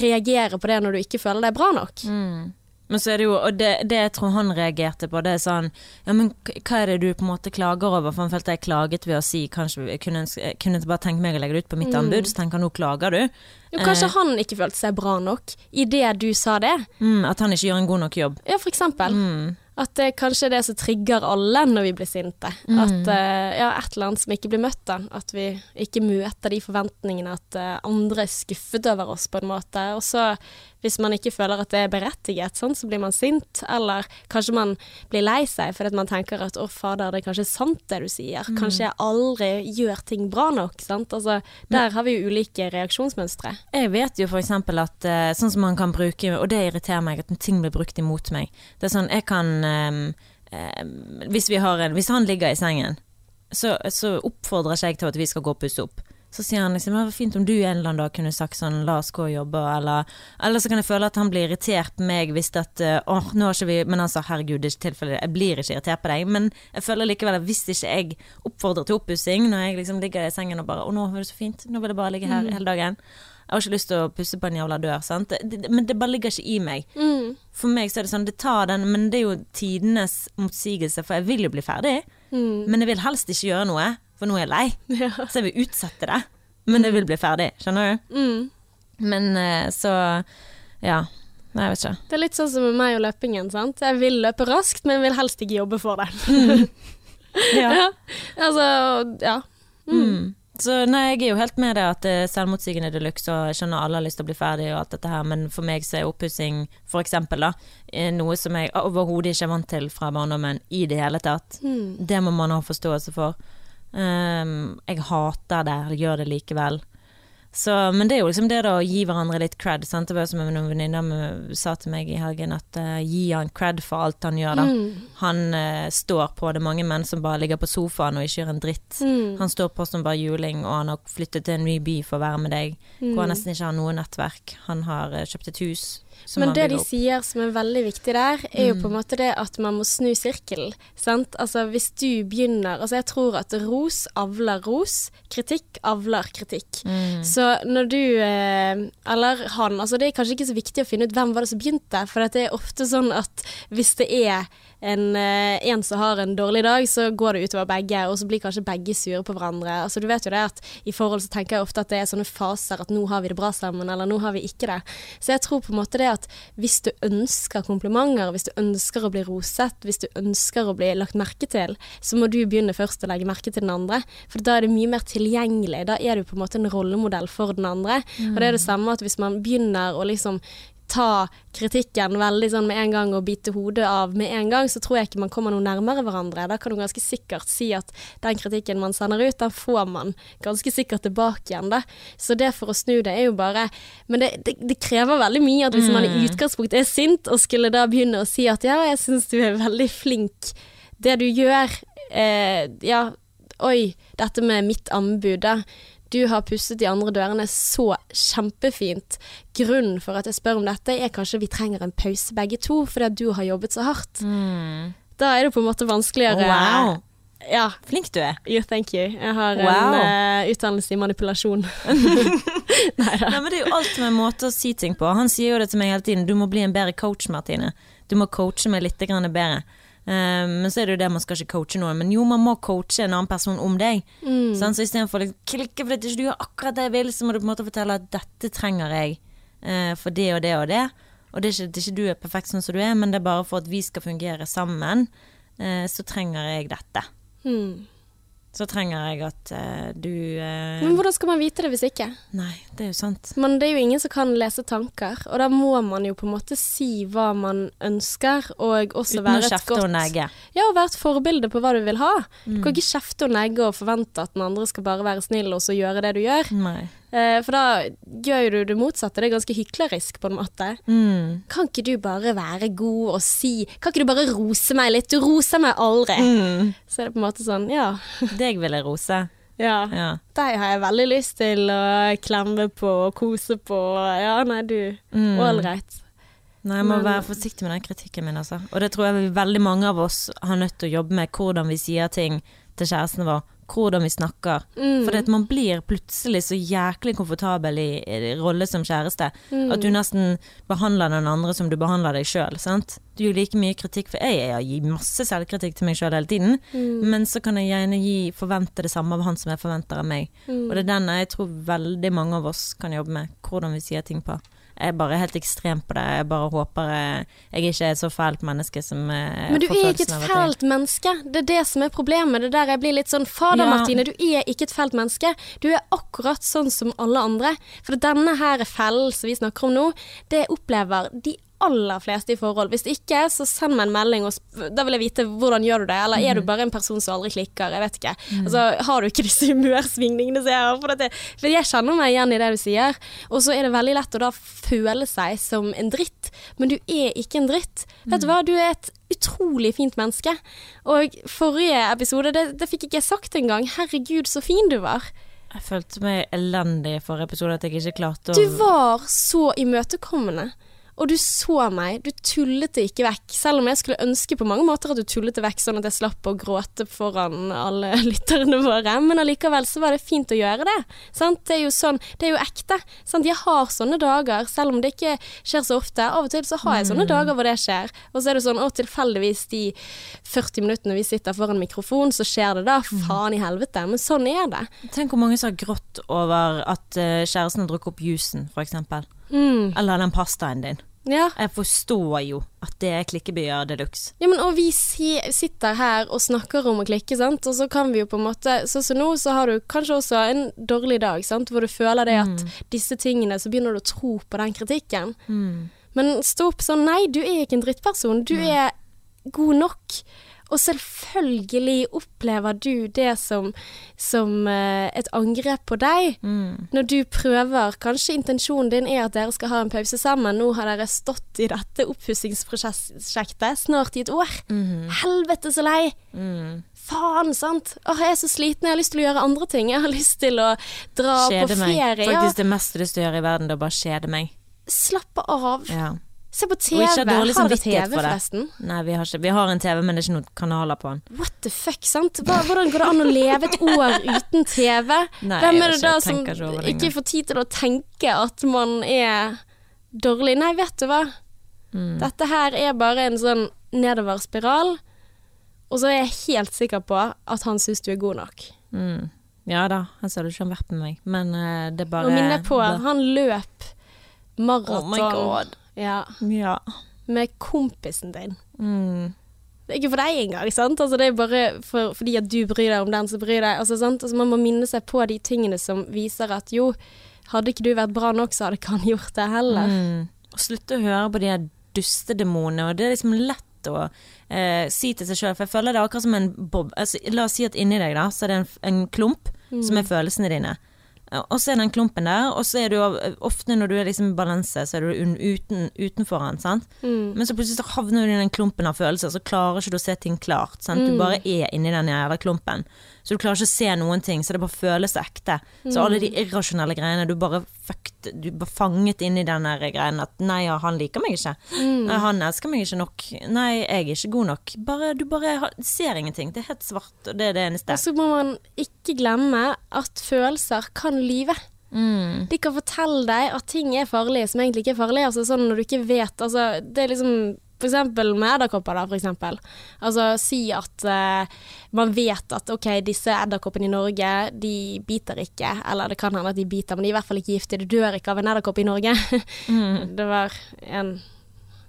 reagere på det når du ikke føler deg bra nok. Mm. Men så er det jo, og det, det jeg tror han reagerte på, det er sånn Ja, men hva er det du på en måte klager over? For han følte jeg klaget ved å si kanskje jeg kunne, jeg kunne bare tenke meg å legge det ut på mitt anbud, så tenker han nå klager du. Jo, kanskje Eh. han ikke følte seg bra nok i det du sa det. Mm, at han ikke gjør en god nok jobb. Ja, for eksempel. Mm. At det kanskje er det som trigger alle når vi blir sinte. At uh, ja, et eller annet som ikke blir møtt, da. At vi ikke møter de forventningene at uh, andre er skuffet over oss, på en måte. Og så, hvis man ikke føler at det er berettiget, sånn, så blir man sint. Eller kanskje man blir lei seg fordi at man tenker at å, fader, det er kanskje sant det du sier. Kanskje jeg aldri gjør ting bra nok. Sant? Altså, der har vi jo ulike reaksjonsmønstre. Jeg vet jo eksempel at eh, sånn som man kan bruke, og det irriterer meg, at ting blir brukt imot meg. Det er sånn, jeg kan eh, eh, hvis, vi har en, hvis han ligger i sengen, så, så oppfordrer ikke jeg til at vi skal gå og pusse opp. Så sier han liksom det var fint om du en eller annen dag kunne sagt sånn la oss gå og jobbe, eller, eller så kan jeg føle at han blir irritert på meg hvis at eh, åh, nå har ikke vi Men han sa herregud, det er ikke tilfellet, jeg blir ikke irritert på deg, men jeg føler likevel at hvis ikke jeg oppfordrer til oppussing når jeg liksom ligger i sengen og bare å nå var det så fint, nå vil jeg bare ligge her hele dagen. Jeg har ikke lyst til å pusse på en jævla dør, sant. Det, det, men det bare ligger ikke i meg. Mm. For meg så er det sånn, det tar den, men det er jo tidenes motsigelse, for jeg vil jo bli ferdig. Mm. Men jeg vil helst ikke gjøre noe, for nå er jeg lei. Ja. Så jeg vil utsette det. Men det vil bli ferdig, skjønner du? Mm. Men eh, så Ja. Nei, jeg vet ikke. Det er litt sånn som med meg og løpingen. sant? Jeg vil løpe raskt, men vil helst ikke jobbe for det. Ja. Altså, ja. Mm. Så nei, jeg er jo helt med det at det er selvmotsigende de luxe, og jeg skjønner alle har lyst til å bli ferdig og alt dette her, men for meg så er oppussing, for eksempel, da, eh, noe som jeg overhodet ikke er vant til fra barndommen i det hele tatt. Mm. Det må man ha forståelse for. Ehm, jeg hater det, jeg gjør det likevel. Så, men det er jo liksom det da å gi hverandre litt cred. Sant? Det var som noen venninner sa til meg i helgen, at uh, gi han cred for alt han gjør, da. Mm. Han uh, står på, det er mange menn som bare ligger på sofaen og ikke gjør en dritt. Mm. Han står på som bare juling, og han har flyttet til en ny by for å være med deg, Mm. hvor han nesten ikke har noe nettverk. Han har uh, kjøpt et hus. Men det de sier som er veldig viktig der, er jo på en måte det at man må snu sirkelen. Sant? Altså hvis du begynner Altså jeg tror at ros avler ros, kritikk avler kritikk. Mm. Så når du eh, Eller han, altså det er kanskje ikke så viktig å finne ut hvem var det som begynte, for det er ofte sånn at hvis det er en, eh, en som har en dårlig dag, så går det utover begge, og så blir kanskje begge sure på hverandre. Altså Du vet jo det at i forhold så tenker jeg ofte at det er sånne faser at nå har vi det bra sammen, eller nå har vi ikke det. Så jeg tror på en måte det at hvis du ønsker komplimenter, hvis du ønsker å bli roset, hvis du ønsker å bli lagt merke til, så må du begynne først å legge merke til den andre. For da er det mye mer tilgjengelig. Da er du på en måte en rollemodell for den andre. Og det er det samme at hvis man begynner å liksom ta kritikken veldig sånn med en gang og bite hodet av med en gang, så tror jeg ikke man kommer noe nærmere hverandre. Da kan du ganske sikkert si at den kritikken man sender ut, den får man ganske sikkert tilbake igjen, da. Så det for å snu det er jo bare Men det, det, det krever veldig mye at hvis man i utgangspunktet er sint, og skulle da begynne å si at ja, jeg syns du er veldig flink, det du gjør, eh, ja, oi, dette med mitt anbud, da. Du har pusset de andre dørene så kjempefint. Grunnen for at jeg spør om dette, er kanskje vi trenger en pause begge to, fordi du har jobbet så hardt. Mm. Da er det på en måte vanskeligere Wow, Ja. flink du er. You, thank you. Jeg har Wow. en uh, utdannelse i manipulasjon. Nei, men det er jo alt med måter måte å si ting på. Han sier jo det til meg hele tiden. Du må bli en bedre coach, Martine. Du må coache meg litt bedre. Eh, men så er det jo det, man skal ikke coache noen. Men jo, man må coache en annen person om deg. Mm. Sånn, Så istedenfor å liksom klikke fordi du ikke gjør akkurat det jeg vil, så må du på en måte fortelle at dette trenger jeg eh, for det og det og det. Og det er, ikke, det er ikke du er perfekt sånn som du er, men det er bare for at vi skal fungere sammen, eh, så trenger jeg dette. Hmm. Så trenger jeg at uh, du uh, Men hvordan skal man vite det hvis ikke? Nei, det er jo sant. Men det er jo ingen som kan lese tanker, og da må man jo på en måte si hva man ønsker, og også Uten å være et kjefte og negge. Ja, og være et forbilde på hva du vil ha. Du Mm. kan ikke kjefte og negge og forvente at den andre skal bare være snill og så gjøre det du gjør. Nei. Eh, for da gjør du det motsatte. Det er ganske hyklerisk, på en måte. Mm. Kan ikke du bare være god og si Kan ikke du bare rose meg litt? Du roser meg aldri. Mm. Så er det på en måte sånn, ja. Deg vil jeg rose. ja. Ja. Deg har jeg veldig lyst til å klemme på og kose på. Ja, nei, du. Mm. Nei, jeg må Men- være forsiktig med den kritikken min, altså. Og det tror jeg veldig mange av oss har nødt til å jobbe med, hvordan vi sier ting til kjæresten vår. Hvordan vi snakker. For at man blir plutselig så jæklig komfortabel i, i rolle som kjæreste at du nesten behandler den andre som du behandler deg sjøl. Du gir like mye kritikk, for jeg, jeg gir masse selvkritikk til meg sjøl hele tiden, men så kan jeg gjerne gi, forvente det samme av han som jeg forventer av meg. Og det er den jeg tror veldig mange av oss kan jobbe med, hvordan vi sier ting på. Jeg er bare helt ekstrem på det. Jeg bare håper jeg, jeg ikke er et så fælt menneske som eh, Men du er ikke et fælt menneske. Det er det som er problemet. Det er der jeg blir litt sånn Fader, Ja. Martine, du er ikke et fælt menneske. Du er akkurat sånn som alle andre. For denne her fellen som vi snakker om nå, det opplever de aller fleste i forhold. Hvis ikke, så send meg en melding, og da vil jeg vite hvordan gjør du det. Eller er du bare en person som aldri klikker? Jeg vet ikke. Altså, har du ikke disse humørsvingningene som jeg har? For, dette, for jeg kjenner meg igjen i det du sier. Og så er det veldig lett å da føle seg som en dritt. Men du er ikke en dritt. Vet du hva, du er et utrolig fint menneske. Og forrige episode, det, det fikk ikke jeg sagt engang. Herregud, så fin du var. Jeg følte meg elendig i forrige episode, at jeg ikke klarte å Du var så imøtekommende. Og du så meg, du tullet det ikke vekk. Selv om jeg skulle ønske på mange måter at du tullet det vekk, sånn at jeg slapp å gråte foran alle lytterne våre. Men allikevel så var det fint å gjøre det. Sant? Det er jo sånn, det er jo ekte. Sant? Jeg har sånne dager, selv om det ikke skjer så ofte. Av og til så har jeg sånne dager hvor det skjer. Og så er det sånn, å tilfeldigvis de 40 minuttene vi sitter foran mikrofon, så skjer det da. Faen i helvete. Men sånn er det. Tenk hvor mange som har grått over at eh, kjæresten har drukket opp jusen, for eksempel. Mm. Eller den pastaen din. Ja. Jeg forstår jo at det er klikkebyer de luxe. Ja, men og vi si, sitter her og snakker om å klikke, sant, og så kan vi jo på en måte Sånn som nå, så har du kanskje også en dårlig dag, sant, hvor du føler det at disse tingene, så begynner du å tro på den kritikken. Men stå opp sånn Nei, du er ikke en drittperson. Du er god nok. Og selvfølgelig opplever du det som, som eh, et angrep på deg. Når du prøver Kanskje intensjonen din er at dere skal ha en pause sammen. Nå har dere stått i dette oppussingsprosjektet snart i et år. Helvete så lei! Faen, sant? Åh, jeg er så sliten. Jeg har lyst til å gjøre andre ting. Jeg har lyst til å dra Kjede på ferie. ferie. meg. Faktisk det mest du har lyst til å gjøre i verden, det er å bare kjede meg. slappe av. Ja. Se på TV. Har dere TV, forresten? Nei, vi har ikke Vi har en TV, men det er ikke noen kanaler på den. What the fuck, sant? Hva, hvordan går det an å leve et år uten TV? Nei, Hvem er det da som ikke ikke får tid til å tenke at man er dårlig? Nei, vet du hva? Mm. Dette her er bare en sånn nedoverspiral, og så er jeg helt sikker på at han syns du er god nok. Mm. Ja da, han sa du ikke har vært med meg, men uh, det bare Og minne på, han løp maraton Oh my god. Ja, Ja. med kompisen din. Mm. Det er ikke for deg engang, sant? Altså, det er bare for, fordi at du bryr deg om den som bryr deg. Altså, sant? Altså, man må minne seg på de tingene som viser at jo, hadde ikke du vært bra nok, så hadde ikke han gjort det heller. Mm. Og slutte å høre på de her dustedemonene, og det er liksom lett å eh, si til seg sjøl, for jeg føler det er akkurat som en bob. Altså, la oss si at inni deg da, så er det en, en klump som er følelsene dine. Og så er den klumpen der, og så er du ofte når du er liksom i balanse, så er du uten, utenfor den, sant. Men så plutselig så havner du i den klumpen av følelser, så klarer ikke du å se ting klart. Sant? Du bare er inni den jævla klumpen. Så du klarer ikke å se noen ting, så det bare føles ekte. Så alle de irrasjonelle greiene, du bare fucked, du bare fanget inni den der greien at nei, ja, han liker meg ikke. Nei, han elsker meg ikke nok. Nei, jeg er ikke god nok. Bare, du bare ser ingenting. Det er helt svart, og det er det eneste. Og så må man ikke glemme at følelser kan lyve. Mm. De kan fortelle deg at ting er farlige som egentlig ikke er farlige. Altså sånn når du ikke vet altså, Det er liksom eksempel med edderkopper, da, for eksempel. Altså si at uh, man vet at ok, disse edderkoppene i Norge, de biter ikke. Eller det kan hende at de biter, men de er i hvert fall ikke giftige. Du dør ikke av en edderkopp i Norge. Det var en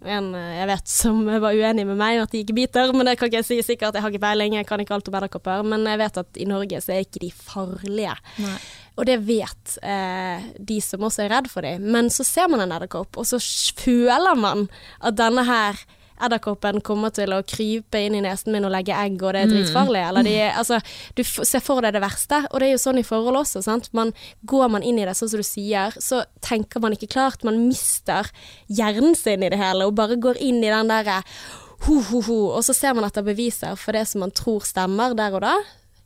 en jeg vet som var uenig med meg at de ikke biter, men det kan ikke jeg si sikkert. Jeg har ikke peiling, jeg kan ikke alt om edderkopper. Men jeg vet at i Norge så er ikke de farlige. Nei. Og det vet eh, de som også er redd for dem. Men så ser man en edderkopp, og så føler man at denne her edderkoppen kommer til å krype inn i nesen min og legge egg, og det er dritfarlig. Eller de, er- altså, du ser for deg det verste, og det er jo sånn i forhold også. Sant? Man, går man inn i det sånn som du sier, så tenker man ikke klart. Man mister hjernen sin i det hele, og bare går inn i den derre ho-ho-ho, og så ser man etter beviser for det som man tror stemmer der og da,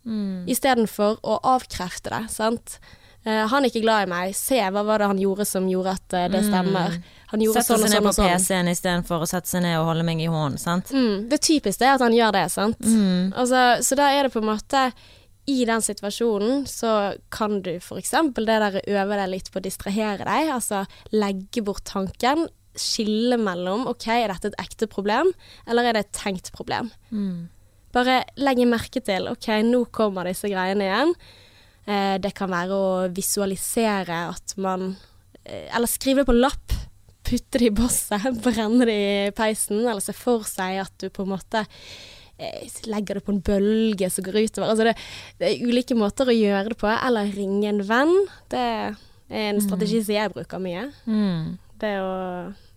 Mm. istedenfor å avkrefte det. Sant? Uh, han er ikke glad i meg. Se, hva var det han gjorde som gjorde at uh, det stemmer? Han gjorde Sette sånn og seg ned sånn på og sånn. PC-en istedenfor å sette seg ned og holde meg i hånden, sant. Mm, det typiske er at han gjør det, sant. Mm. Altså, så da er det på en måte i den situasjonen så kan du f.eks. det der øve deg litt på å distrahere deg, altså legge bort tanken. Skille mellom OK, er dette et ekte problem, eller er det et tenkt problem? Bare legge merke til OK, nå kommer disse greiene igjen. Eh, det kan være å visualisere at man eh, Eller skrive det på lapp. Putte det i bosset, brenne det i peisen, eller se for seg at du på en måte eh, legger det på en bølge som går utover. Altså det, det er ulike måter å gjøre det på. Eller ringe en venn. Det er en strategi som jeg bruker mye. Mm. Det å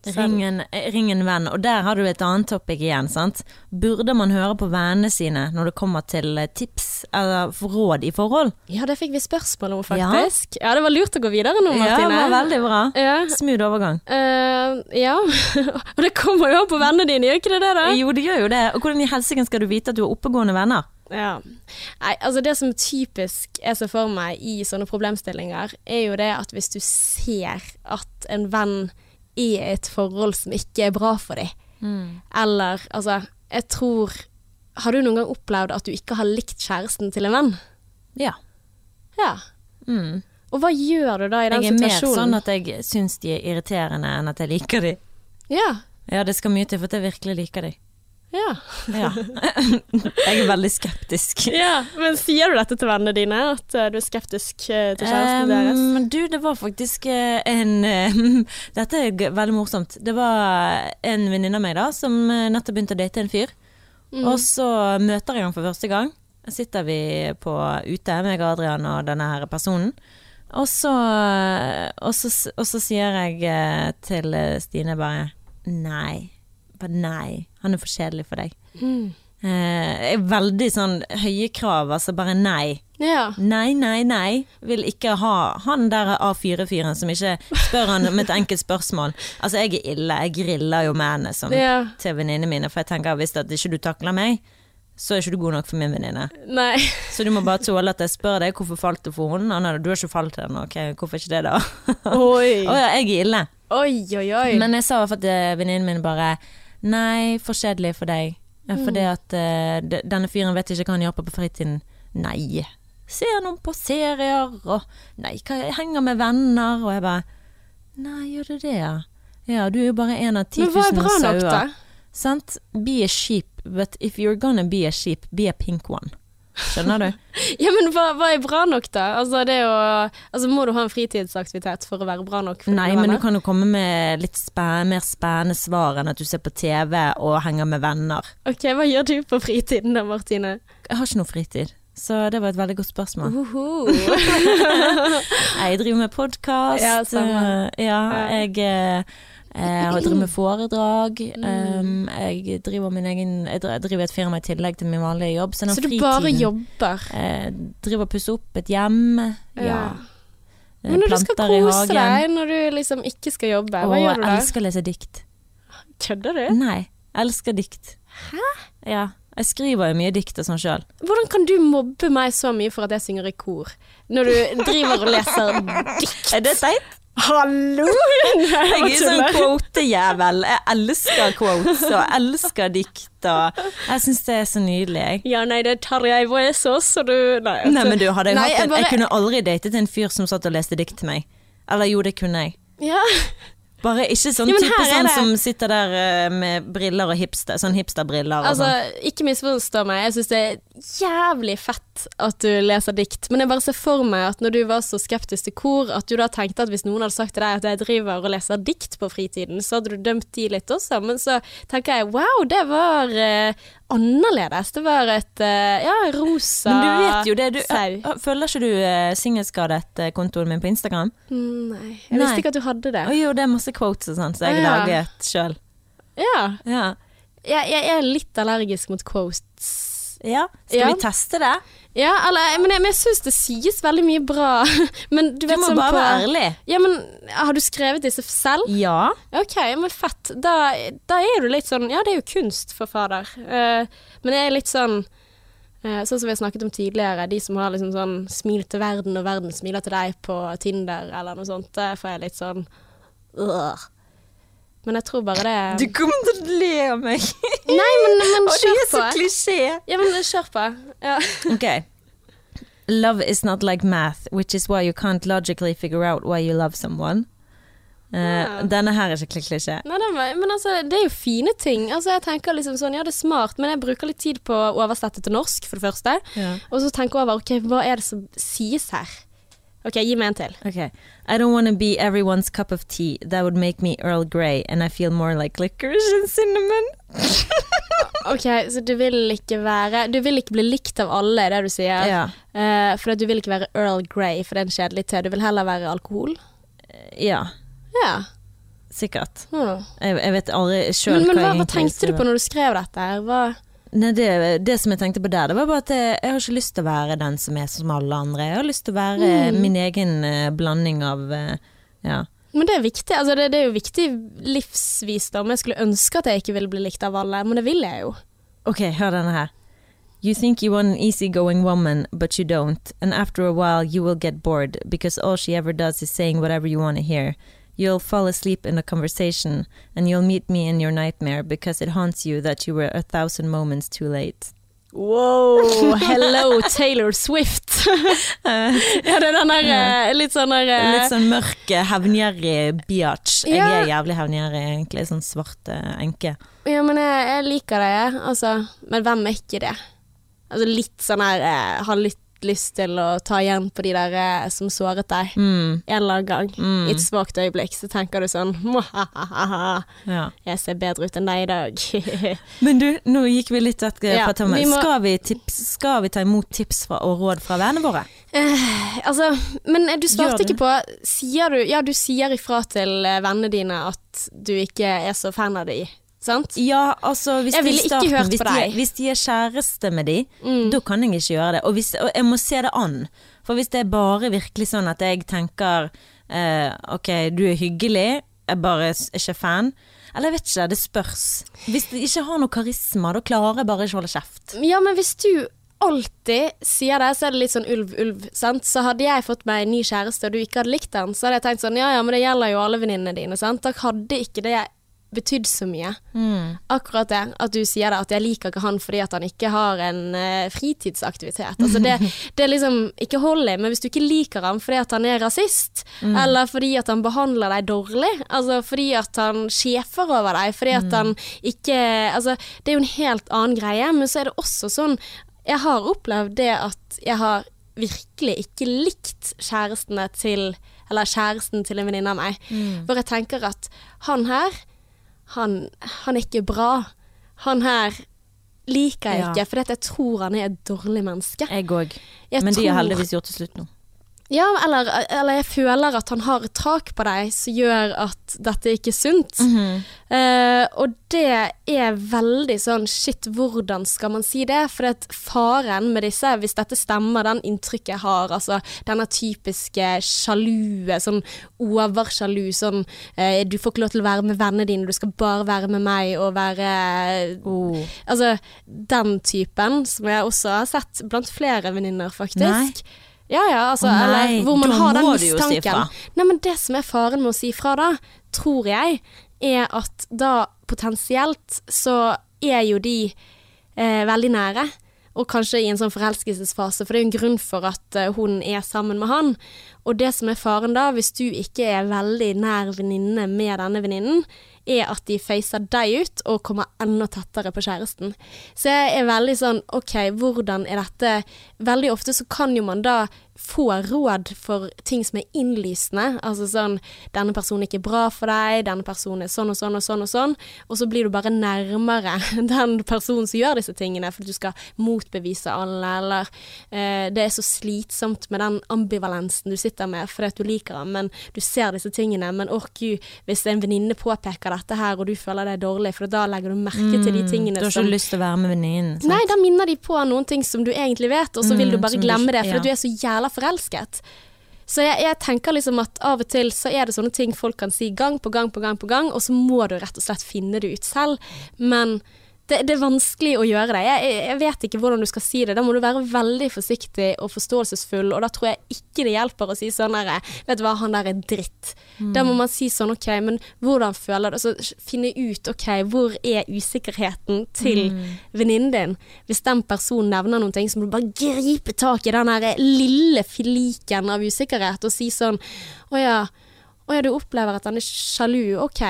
Ring en, ring en venn, og der har du et annet topic igjen, sant. Burde man høre på vennene sine når det kommer til eh, tips eller råd i forhold? Ja, det fikk vi spørsmål om, faktisk. Ja, det var lurt å gå videre nå, Ja, det var veldig bra. Ja. Smooth overgang. Uh, ja. og det kommer jo an på vennene dine, gjør ikke det det, da? Jo, det gjør jo det. Og hvordan i helsike skal du vite at du har oppegående venner? Ja. Nei, altså det som typisk er så for meg i sånne problemstillinger, er jo det at hvis du ser at en venn i et forhold som ikke er bra for dem, eller altså Jeg tror Har du noen gang opplevd at du ikke har likt kjæresten til en venn? Ja. Ja. Mm. Og hva gjør du da i den situasjonen? Jeg er mer sånn at jeg syns de er irriterende enn at jeg liker de. Ja. Ja, det skal mye til for at jeg virkelig liker de. Ja. Ja. jeg er veldig skeptisk. ja. Men sier du dette til vennene dine, at eh, du er skeptisk eh, til kjæresten deres? Um, du, det var faktisk eh, en Dette er veldig morsomt. Det var en venninne av meg da som nettopp begynte å date en fyr. Og så møter jeg ham for første gang. Sitter vi på ute, meg og Adrian og denne her personen. Og så, og så, og så sier jeg til Stine bare Nei. Bare nei. Han er for kjedelig for deg. Mm. Eh, er veldig sånn høye krav, altså bare nei. Ja. Nei, nei, nei. Vil ikke ha han der A4-fyren som ikke spør han om et enkelt spørsmål. Altså, jeg er ille. Jeg griller jo mennene som ja. til venninnene mine, for jeg tenker hvis at ikke du takler meg, så er ikke du god nok for min venninne. Så du må bare tåle at jeg spør deg hvorfor falt du for henne. Ah, du har ikke falt ennå, henne, ok, hvorfor ikke det da? Å oh, ja, jeg er ille. Oi, oi, oi. Men jeg sa i hvert fall til venninnen min bare Nei, for kjedelig for deg. Ja, Fordi at uh, denne fyren vet ikke hva han gjør på på fritiden. Nei. Ser noen på serier, og Nei, hva, jeg henger med venner, og jeg bare Nei, gjør du det, ja? Ja, du er jo bare en av 10 Men hva er 000 bra nok, da? sauer. Sant? Be a sheep, but if you're gonna be a sheep, be a pink one. Skjønner du? Ja, men hva, hva er bra nok, da? Altså, det å Altså, må du ha en fritidsaktivitet for å være bra nok? Nei, men du kan jo komme med litt spe mer spennende svar enn at du ser på TV og henger med venner. Ok, hva gjør du på fritiden da, Martine? Jeg har ikke noe fritid, så det var et veldig godt spørsmål. Uhu. Jeg driver med podkast. Ja, samme. ja, jeg eh, jeg driver med foredrag. Um, jeg driver min egen Jeg driver et firma i tillegg til min vanlige jobb. Så, Så du bare jobber? Jeg driver og pusser opp et hjem. Ja. Eh, Men når du skal kose deg, når du liksom ikke skal jobbe, hva Og gjør du da? Jeg elsker å lese dikt. Kødder du? Nei, jeg elsker dikt. Hæ? Ja. Jeg skriver jo mye dikt og sånn sjøl. Hvordan kan du mobbe meg så mye for at jeg synger i kor, når du driver og leser dikt? Er det teit? Hallo! Jeg er sånn quote-jævel. Jeg elsker quotes og elsker dikt og Jeg syns det er så nydelig, jeg. Ja, nei, det tar jeg Voesaas, så du Nei, Nei, men du, hadde jeg, Nei, hatt en, jeg bare- jeg kunne aldri datet en fyr som satt og leste dikt til meg. Eller jo, det kunne jeg. Ja. Bare ikke sånn Ja, type sånn som sitter der eh, med briller og hipster, sånn hipsterbriller og Altså, sånn. ikke misforstå meg, jeg syns det er jævlig fett at du leser dikt, men jeg bare ser for meg at når du var så skeptisk til kor, at du da tenkte at hvis noen hadde sagt til deg at jeg driver og leser dikt på fritiden, så hadde du dømt de litt også, men så tenker jeg wow, det var eh, annerledes. Det var et eh, ja, rosa Men du vet jo det, du eh, Følger ikke du uh, singelskadet-kontoen min på Instagram? Nei, jeg visste ikke at du hadde det. Jo, det er masse quotes og sånn, så jeg Å, ja. laget sjøl. Ja. Ja. Jeg, jeg er litt allergisk mot quotes. ja. Skal vi teste det? Ja, eller, men jeg, men jeg syns det sies veldig mye bra. Men du, Du vet må sånn bare på være ærlig. Ja, men har du skrevet disse selv? Ja. Ok, men fett. Da, da er du litt sånn Ja, det er jo kunst, for fader. Uh, men jeg er litt sånn uh, Sånn som vi har snakket om tidligere, de som har liksom sånn smil til verden, og verden smiler til deg på Tinder, eller noe sånt, det får jeg litt sånn øh. Men jeg tror bare det Du kommer til å le av meg. Nei, men, men Og det er så klisjé. Ja, men kjør på. Ja. Ok. Love is not like math, which is why you can't logically figure out why you love someone. Uh, Ja. Denne her er ikke klisjé. Nei, men altså, det er jo fine ting. Altså, jeg tenker liksom sånn, ja det er smart, men jeg bruker litt tid på å oversette til norsk, for det første. Ja. Og så tenker jeg over, ok, hva er det som sies her? Ok, gi meg en til. Okay. I don't want to be everyone's cup of tea. That would make me Earl Grey, and I feel more like licorice and cinnamon. Ok, så du vil ikke være Du vil ikke bli likt av alle, er det du sier? Ja. Uh, for du vil ikke være Earl Grey, for det er en kjedelig te. Du vil heller være alkohol? ja, Ja. sikkert. Hmm. Jeg, jeg vet aldri sjøl Men, men hva hva, jeg hva tenkte du på når du skrev dette? Hva? Nei, det, det som jeg tenkte på der, det var bare at jeg, jeg har ikke lyst til å være den som er som alle andre. Jeg har lyst til å være Mm. min egen eh, blanding av eh, ja. Men det er viktig. Altså, det, det er jo viktig livsvisdom. Jeg skulle ønske at jeg ikke ville bli likt av alle, men det vil jeg jo. Ok, hør denne her. You think you want an easygoing woman, but you don't. And after a while, you will get bored because all she ever does is saying whatever you want to hear. You'll fall asleep in a conversation, and you'll meet me in your nightmare because it haunts you that you were a thousand moments too late. Wow, hello Taylor Swift. ja, det er den der eh, litt sånn der eh, Litt sånn mørk, hevngjerrig biatch. Jeg er jævlig hevngjerrig, egentlig. Sånn svart eh, enke. Ja, men jeg, jeg liker det, jeg. Altså, men hvem er ikke det? Altså litt sånn her ha Har litt lyst til å ta igjen på de der eh, som såret deg. Mm, En eller annen gang. mm, I et svakt øyeblikk så tenker du sånn ja. Jeg ser bedre ut enn deg i dag. Men du, nå gikk vi litt vekk Ja, fra temaet. må- Skal, vi skal vi ta imot tips fra, og råd fra vennene våre? Eh, altså, men du svarte ikke på Sier du Ja, du sier ifra til eh, vennene dine at du ikke er så fan av de, sant? Ja, altså hvis Jeg ville ikke starten, hørt på de, deg. hvis de er kjæreste med de, Mm. da kan jeg ikke gjøre det. Og, hvis, og jeg må se det an. For hvis det er bare virkelig sånn at jeg tenker eh, ok, du er hyggelig, jeg bare er ikke fan. Eller jeg vet ikke, det spørs. Hvis de ikke har noe karisma, da klarer jeg bare ikke å holde kjeft. Ja, men hvis du alltid sier det, så er det litt sånn ulv-ulv, sant. Så hadde jeg fått meg en ny kjæreste, og du ikke hadde likt den, så hadde jeg tenkt sånn ja ja, men det gjelder jo alle venninnene dine, sant. Da hadde ikke det betydd så mye. Akkurat det, at du sier det, at jeg liker ikke han fordi at han ikke har en uh, fritidsaktivitet. Altså det, det er liksom ikke hold i, men hvis du ikke liker han fordi at han er rasist, eller fordi at han behandler deg dårlig, altså fordi at han sjefer over deg, fordi at han ikke Altså, det er jo en helt annen greie, men så er det også sånn Jeg har opplevd det at jeg har virkelig ikke likt kjærestene til Eller kjæresten til en venninne av meg. Hvor jeg tenker at han her han, han er ikke bra. Han her liker jeg Ja. ikke, for jeg tror han er et dårlig menneske. Jeg òg. Men Men de har heldigvis gjort det slutt nå. Ja, eller, eller jeg føler at han har et tak på deg som gjør at dette ikke er sunt. Mm -hmm. uh, og det er veldig sånn shit, hvordan skal man si det? For det faren med disse, hvis dette stemmer, den inntrykket jeg har, altså denne typiske sjalue, sånn oversjalu, sånn uh, du får ikke lov til å være med vennene dine, du skal bare være med meg og være Oh. Altså den typen, som jeg også har sett blant flere venninner, faktisk. Nei. Ja, ja, altså, nei, eller hvor man har den mistanken. si. Nei, men det som er faren med å si fra da, tror jeg, er at da potensielt så er jo de eh, veldig nære. Og kanskje i en sånn forelskelsesfase, for det er jo en grunn for at eh, hun er sammen med han. Og det som er faren da, hvis du ikke er veldig nær venninne med denne venninnen, er at de facer deg ut og kommer enda tettere på kjæresten. Så jeg er veldig sånn OK, hvordan er dette Veldig ofte så kan jo man da få råd for ting som er innlysende. Altså sånn Denne personen er ikke bra for deg, denne personen er sånn og sånn og sånn og sånn. Og så blir du bare nærmere den personen som gjør disse tingene, for du skal motbevise alle, eller eh, Det er så slitsomt med den ambivalensen du sitter med fordi at du liker ham, men du ser disse tingene. Men ork gud, hvis en venninne påpeker dette her, og du føler det er dårlig, for da legger du merke til de tingene Du har har som ikke lyst til å være med venninnen? Nei, da minner de på noen ting som du egentlig vet, og så vil Mm, du bare glemme det, fordi du er så jævla forelsket. Så jeg, jeg tenker liksom at av og til så er det sånne ting folk kan si gang på gang på gang på gang, og så må du rett og slett finne det ut selv. Men det, det er vanskelig å gjøre det. Jeg, jeg- vet ikke hvordan du skal si det. Da må du være veldig forsiktig og forståelsesfull, og da tror jeg ikke det hjelper å si sånn derre Vet du hva, han der er dritt. Da må man si sånn OK, men hvordan føler du Altså finne ut OK, hvor er usikkerheten til venninnen din? Hvis den personen nevner noen ting, så må du bare gripe tak i den der lille filiken av usikkerhet og si sånn Å ja, å ja, du opplever at han er sjalu. OK.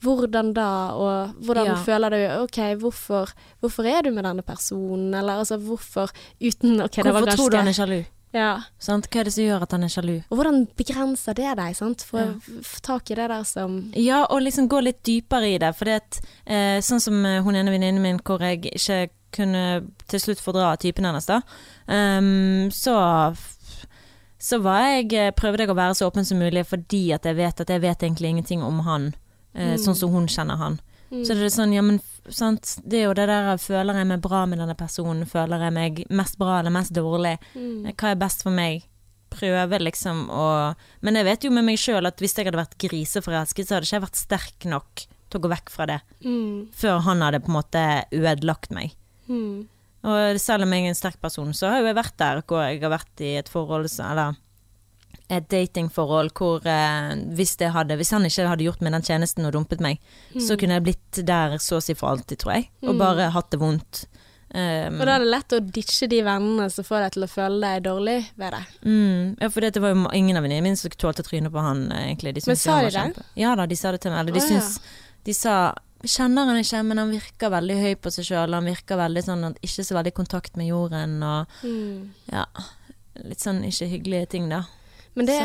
Hvordan da, og hvordan Ja. føler du OK, hvorfor, hvorfor er du med denne personen? Eller altså, hvorfor uten OK, det var Hvorfor tror du han er sjalu? ja. Hva er det som gjør at han er sjalu? Og hvordan begrenser det deg, sant? For Ja. å få tak i det der som Ja, og liksom gå litt dypere i det. For det er eh, sånn som eh, hun ene venninnen min hvor jeg ikke kunne til slutt fordra typen hennes, da. um, så så var jeg, eh, prøvde jeg å være så åpen som mulig fordi at jeg vet at jeg vet egentlig ingenting om han. Eh, Sånn som hun kjenner han. Så det er sånn, ja men sant. Det er jo det der føler jeg meg bra med denne personen, føler jeg meg mest bra eller mest dårlig. Mm. Hva er best for meg? Prøve liksom å Men jeg vet jo med meg sjøl at hvis jeg hadde vært griseforelsket, så hadde ikke jeg vært sterk nok til å gå vekk fra det. mm, Før han hadde på en måte ødelagt meg. mm, Og selv om jeg er en sterk person, så har jo jeg vært der hvor jeg har vært i et forhold Eller et datingforhold hvor eh, hvis, det hadde, hvis han ikke hadde gjort meg den tjenesten og dumpet meg, så kunne jeg blitt der så å si for alltid, tror jeg. Og bare hatt det vondt. Um, Og da er det lett å ditche de vennene som får deg til å føle deg dårlig ved det. Mm, ja, for det var jo ingen av venninnene mine som tålte trynet på han, eh, egentlig. De Men sa de det? Ja da, de sa det til meg. Eller de Å, ja. De sa kjenner han ikke, men han virker veldig høy på seg sjøl. Han virker veldig sånn ikke så veldig i kontakt med jorden og Mm. ja, litt sånn ikke hyggelige ting, da. Men det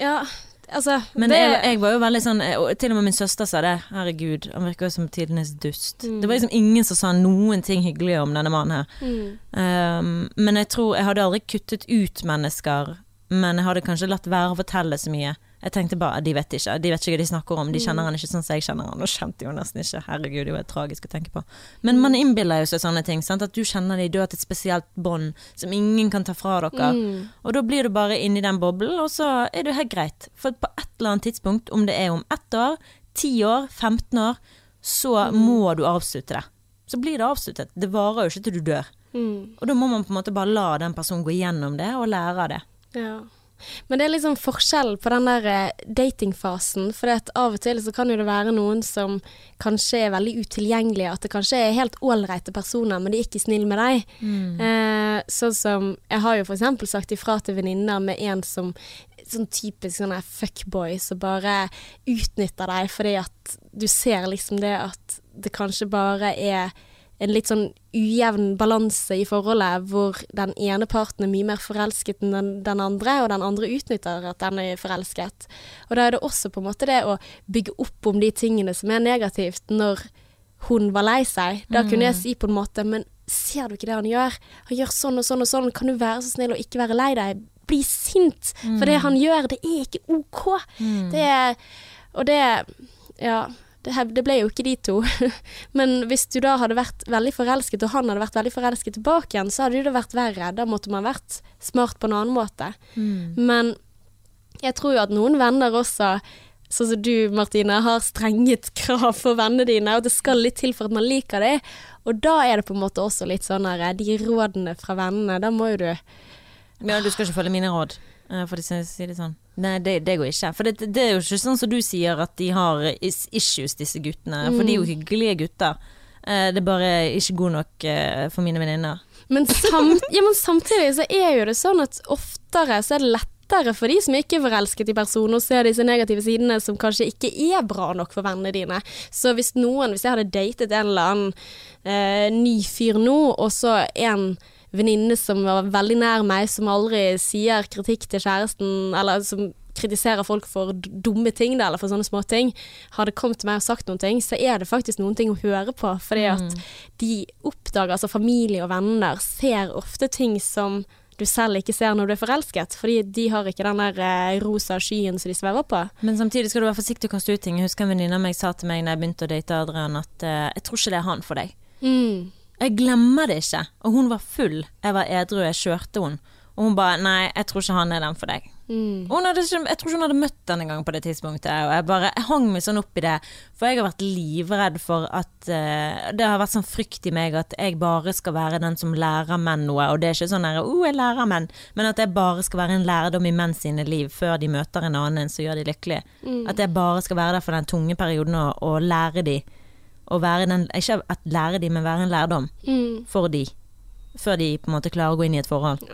Ja, altså Men det, jeg, jeg var jo veldig sånn eh, Til og med min søster sa det. Herregud, han virker jo som tidenes dust. Mm. Det var liksom ingen som sa noen ting hyggelig om denne mannen her. mm, Um, men jeg tror Jeg hadde aldri kuttet ut mennesker, men jeg hadde kanskje latt være å fortelle så mye. Jeg tenkte bare de vet ikke De vet ikke hva de snakker om. De kjenner han ikke sånn som jeg kjenner han. Og kjente jo nesten ikke. Herregud, det var tragisk å tenke på. Men man innbiller jo seg sånne ting. Sant? At du kjenner de, du har hatt et spesielt bånd som ingen kan ta fra dere. mm, Og da blir du bare inni den boblen, og så er det helt greit. For på et eller annet tidspunkt, om det er om ett år, ti år, 15 år, så må du avslutte det. Så blir det avsluttet. Det varer jo ikke til du dør. mm, Og da må man på en måte bare la den personen gå gjennom det, og lære av det. ja. Men det er liksom forskjell på den der eh, datingfasen. For av og til så kan jo det være noen som kanskje er veldig utilgjengelige. At det kanskje er helt ålreite personer, men de er ikke snille med deg. Eh, sånn som Jeg har jo eksempel sagt ifra til venninner med en som Sånn typisk sånn fuckboy som bare utnytter deg fordi at du ser liksom det at det kanskje bare er en litt sånn ujevn balanse i forholdet, hvor den ene parten er mye mer forelsket enn den, den andre, og den andre utnytter at den er forelsket. Og da er det også på en måte det å bygge opp om de tingene som er negativt, når hun var lei seg. Da kunne jeg si på en måte, men ser du ikke det han gjør? Han gjør sånn og sånn og sånn, kan du være så snill og ikke være lei deg? Bli sint! For det han gjør, det er ikke OK. Det er Og det Ja. Det, det ble jo ikke de to. Men hvis du da hadde vært veldig forelsket, og han hadde vært veldig forelsket tilbake igjen, så hadde det vært verre. Da måtte man vært smart på en annen måte. Men jeg tror jo at noen venner også, sånn som du Martine, har strenget krav for vennene dine, og det skal litt til for at man liker dem. Og da er det på en måte også litt sånn her, de rådene fra vennene, da må jo du Men du skal ikke følge mine råd, for å si si det sånn. Nei, det, det går ikke. For det, det er jo ikke sånn som du sier, at de har issues, disse guttene. For de er jo hyggelige gutter. Eh, Det er bare ikke god nok eh, for mine venninner. Men, samt, ja, men samtidig så er jo det sånn at oftere så er det lettere for de som ikke er forelsket i personen, å se disse negative sidene som kanskje ikke er bra nok for vennene dine. Så hvis noen, hvis jeg hadde datet en eller annen eh, ny fyr nå, og så en venninne som var veldig nær meg, som aldri sier kritikk til kjæresten, eller som kritiserer folk for dumme ting, da, eller for sånne små ting, hadde kommet til meg og sagt noen ting, så er det faktisk noen ting å høre på. Fordi at de oppdager, altså familie og venner, ser ofte ting som du selv ikke ser når du er forelsket. Fordi de har ikke den der eh, rosa skyen som de svever på. Men samtidig skal du være forsiktig og kaste ut ting. Jeg husker en venninne av meg sa til meg da jeg begynte å date Adrian, at eh, jeg tror ikke det er han for deg. Mm. Jeg glemmer det ikke. Og hun var full. Jeg var edru, jeg kjørte hun. Og hun bare nei, jeg tror ikke han er den for deg. Mm. Hadde, jeg tror ikke hun hadde møtt den engang på det tidspunktet. Og jeg bare jeg hang meg sånn opp i det. For jeg har vært livredd for at uh, Det har vært sånn frykt i meg at jeg bare skal være den som lærer menn noe. Og det er ikke sånn der, oh, jeg lærer menn, men at jeg bare skal være en lærdom i menn sine liv før de møter en annen som gjør de lykkelige. At jeg bare skal være der for den tunge perioden og, og lære de. Og være den, ikke at lære de, men være en lærdom Mm. for de. Før de på en måte klarer å gå inn i et forhold.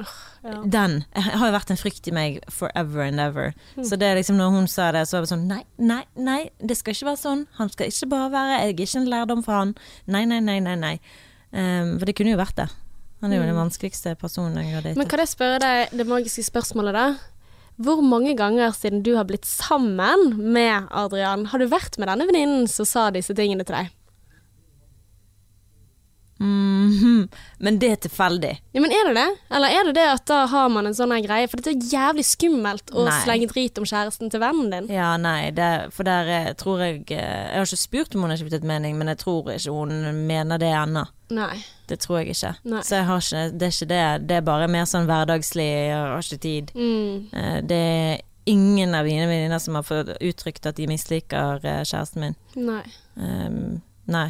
Ja. Den har jo vært en frykt i meg forever and ever. Så det er liksom når hun sa det, så var det sånn Nei, nei, nei, det skal ikke være sånn. Han skal ikke bare være Jeg er ikke en lærdom for han. Nei, nei, nei, nei. nei. Um, for det kunne jo vært det. Han er jo den vanskeligste personen jeg har datet. Men kan jeg spørre deg det magiske spørsmålet, da? Hvor mange ganger siden du har blitt sammen med Adrian, har du vært med denne venninnen som sa disse tingene til deg? Mhm. Men det er tilfeldig. Ja, men Er det det? Eller er det det at da har man en sånn greie? For det er jævlig skummelt å Nei. slenge drit om kjæresten til vennen din. Ja, nei, det, for der eh, tror jeg eh, Jeg har ikke spurt om hun har skiftet mening, men jeg tror ikke hun mener det ennå. Nei. Det tror jeg ikke. Nei. Så jeg har ikke, det er ikke det. Det er bare mer sånn hverdagslig, jeg har ikke tid. Mm. Eh, Det er ingen av mine venninner som har fått uttrykt at de misliker kjæresten min. Nei. Um, nei.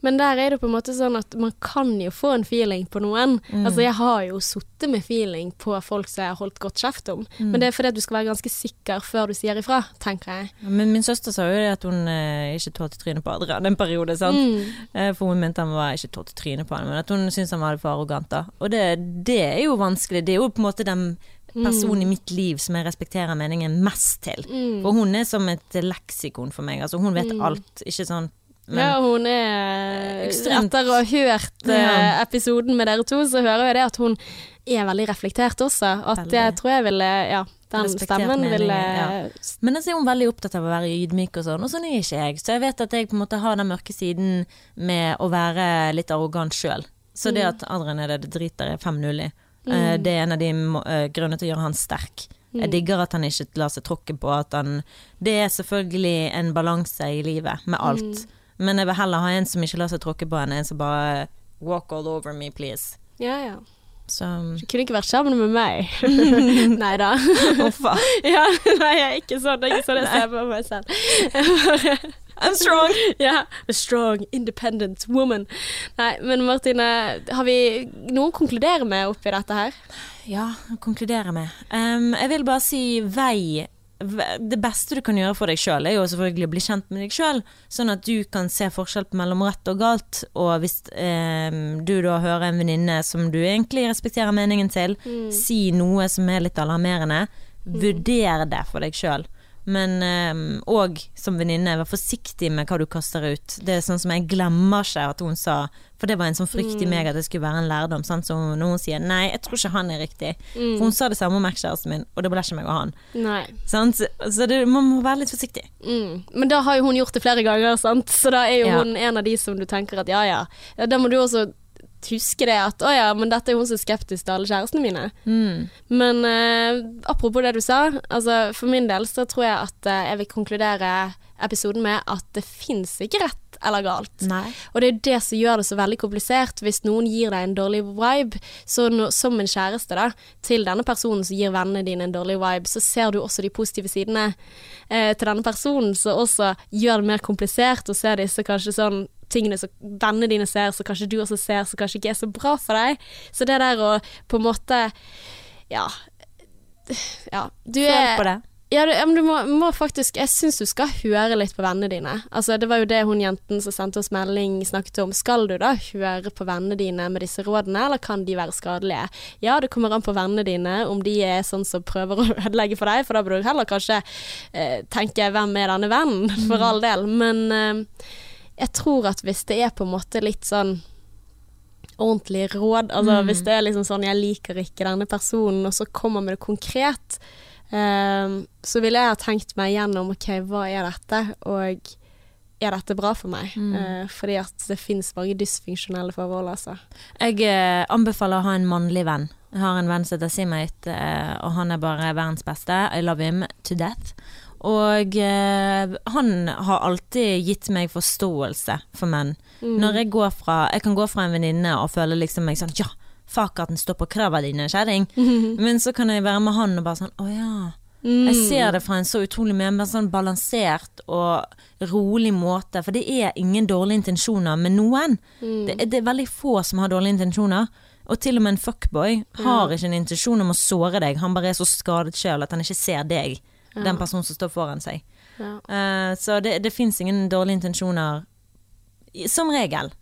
Men der er det på en måte sånn at man kan jo få en feeling på noen. Mm. Altså Jeg har jo sittet med feeling på folk som jeg har holdt godt kjeft om. Mm. Men det er fordi at du skal være ganske sikker før du sier ifra, tenker jeg. Men min søster sa jo det at hun eh, ikke tålte trynet på Adrian en periode, sant. Mm. Eh, For hun mente han var ikke tålte trynet på han, men at hun syntes han var for arrogant. da Og det, det er jo vanskelig. Det er jo på en måte den personen i mitt liv som jeg respekterer meningen mest til. Mm. For hun er som et leksikon for meg. Altså Hun vet alt. Ikke sånn men, ja, hun er Ekstremt. Etter å ha hørt eh, Ja. episoden med dere to, så hører jeg det at hun er veldig reflektert også. At Veldig. jeg tror jeg ville Ja, den stemmen meningen, ville ja. Men så er hun veldig opptatt av å være ydmyk og sånn, og sånn er ikke jeg. Så jeg vet at jeg på en måte har den mørke siden med å være litt arrogant sjøl. Så det at Adrian er det, det driter jeg 5-0 i. Eh, Det er en av de eh, grunnene til å gjøre han sterk. Jeg digger at han ikke lar seg tråkke på. At han, det er selvfølgelig en balanse i livet med alt. Men jeg vil heller ha en som ikke lar seg tråkke på, enn en som bare Walk all over me, please. Ja, ja. Så Du kunne ikke vært sammen med meg. nei da. Hvorfor? ja, nei, jeg er ikke sånn. Det er ikke sånn jeg ser på meg selv. I'm strong! ja, a strong, independent woman. Nei, men Martine, har vi noe å konkludere med oppi dette her? Ja, konkludere med. Um, jeg vil bare si vei. Det beste du kan gjøre for deg sjøl, er jo selvfølgelig å bli kjent med deg sjøl, sånn at du kan se forskjell mellom rett og galt. Og hvis eh, du da hører en venninne som du egentlig respekterer meningen til, si noe som er litt alarmerende, vurder det for deg sjøl. Men òg som venninne, vær forsiktig med hva du kaster ut. Det er sånn som jeg glemmer ikke at hun sa, for det var en sånn frykt i meg at det skulle være en lærdom. Sant? Så når hun sier 'nei, jeg tror ikke han er riktig', for hun sa det samme om ekskjæresten min, og det ble ikke meg og han. Så det, man må være litt forsiktig. Mm. Men da har jo hun gjort det flere ganger, sant? så da er jo Ja. hun en av de som du tenker at ja ja. ja da må du også huske det at å ja, men dette er hun som er skeptisk til alle kjærestene mine. Mm. Men uh, apropos det du sa, altså for min del så tror jeg at uh, jeg vil konkludere episoden med at det fins ikke rett eller galt. Nei. Og det er det som gjør det så veldig komplisert. Hvis noen gir deg en dårlig vibe, så no, som en kjæreste da, til denne personen som gir vennene dine en dårlig vibe, så ser du også de positive sidene eh, til denne personen, som også gjør det mer komplisert å se disse kanskje sånn tingene som vennene dine ser, som kanskje du også ser, som kanskje ikke er så bra for deg. Så det der å på en måte Ja. Ja, du Føl på det. Ja, du, du må, må faktisk Jeg syns du skal høre litt på vennene dine. Altså, det var jo det hun jenten som sendte oss melding snakket om. Skal du da høre på vennene dine med disse rådene, eller kan de være skadelige? Ja, det kommer an på vennene dine, om de er sånn som prøver å ødelegge for deg, for da burde du heller kanskje eh, tenke 'hvem er denne vennen', for all del. Men eh, jeg tror at hvis det er på en måte litt sånn ordentlig råd. Altså Hvis det er liksom sånn 'jeg liker ikke denne personen', og så kommer med det konkret, ehm, så ville jeg ha tenkt meg gjennom OK, hva er dette, og er dette bra for meg? Eh, fordi at det finnes mange dysfunksjonelle forhold, altså. Jeg uh, anbefaler å ha en mannlig venn. Jeg har en venn som heter Simait, uh, og han er bare verdens beste. I love him to death. Og eh, han har alltid gitt meg forståelse for menn. Når jeg går fra Jeg kan gå fra en venninne og føle liksom meg sånn Ja, fuck at den står på krava dine, kjerring. Men så kan jeg være med han og bare sånn Å ja. Jeg ser det fra en så utrolig mer, mer sånn balansert og rolig måte. For det er ingen dårlige intensjoner med noen. Det, er, det er veldig få som har dårlige intensjoner. Og til og med en fuckboy har ikke en intensjon om å såre deg. Han bare er så skadet sjøl at han ikke ser deg, den personen som står foran seg. Ja. Uh, så det, det fins ingen dårlige intensjoner. Som regel.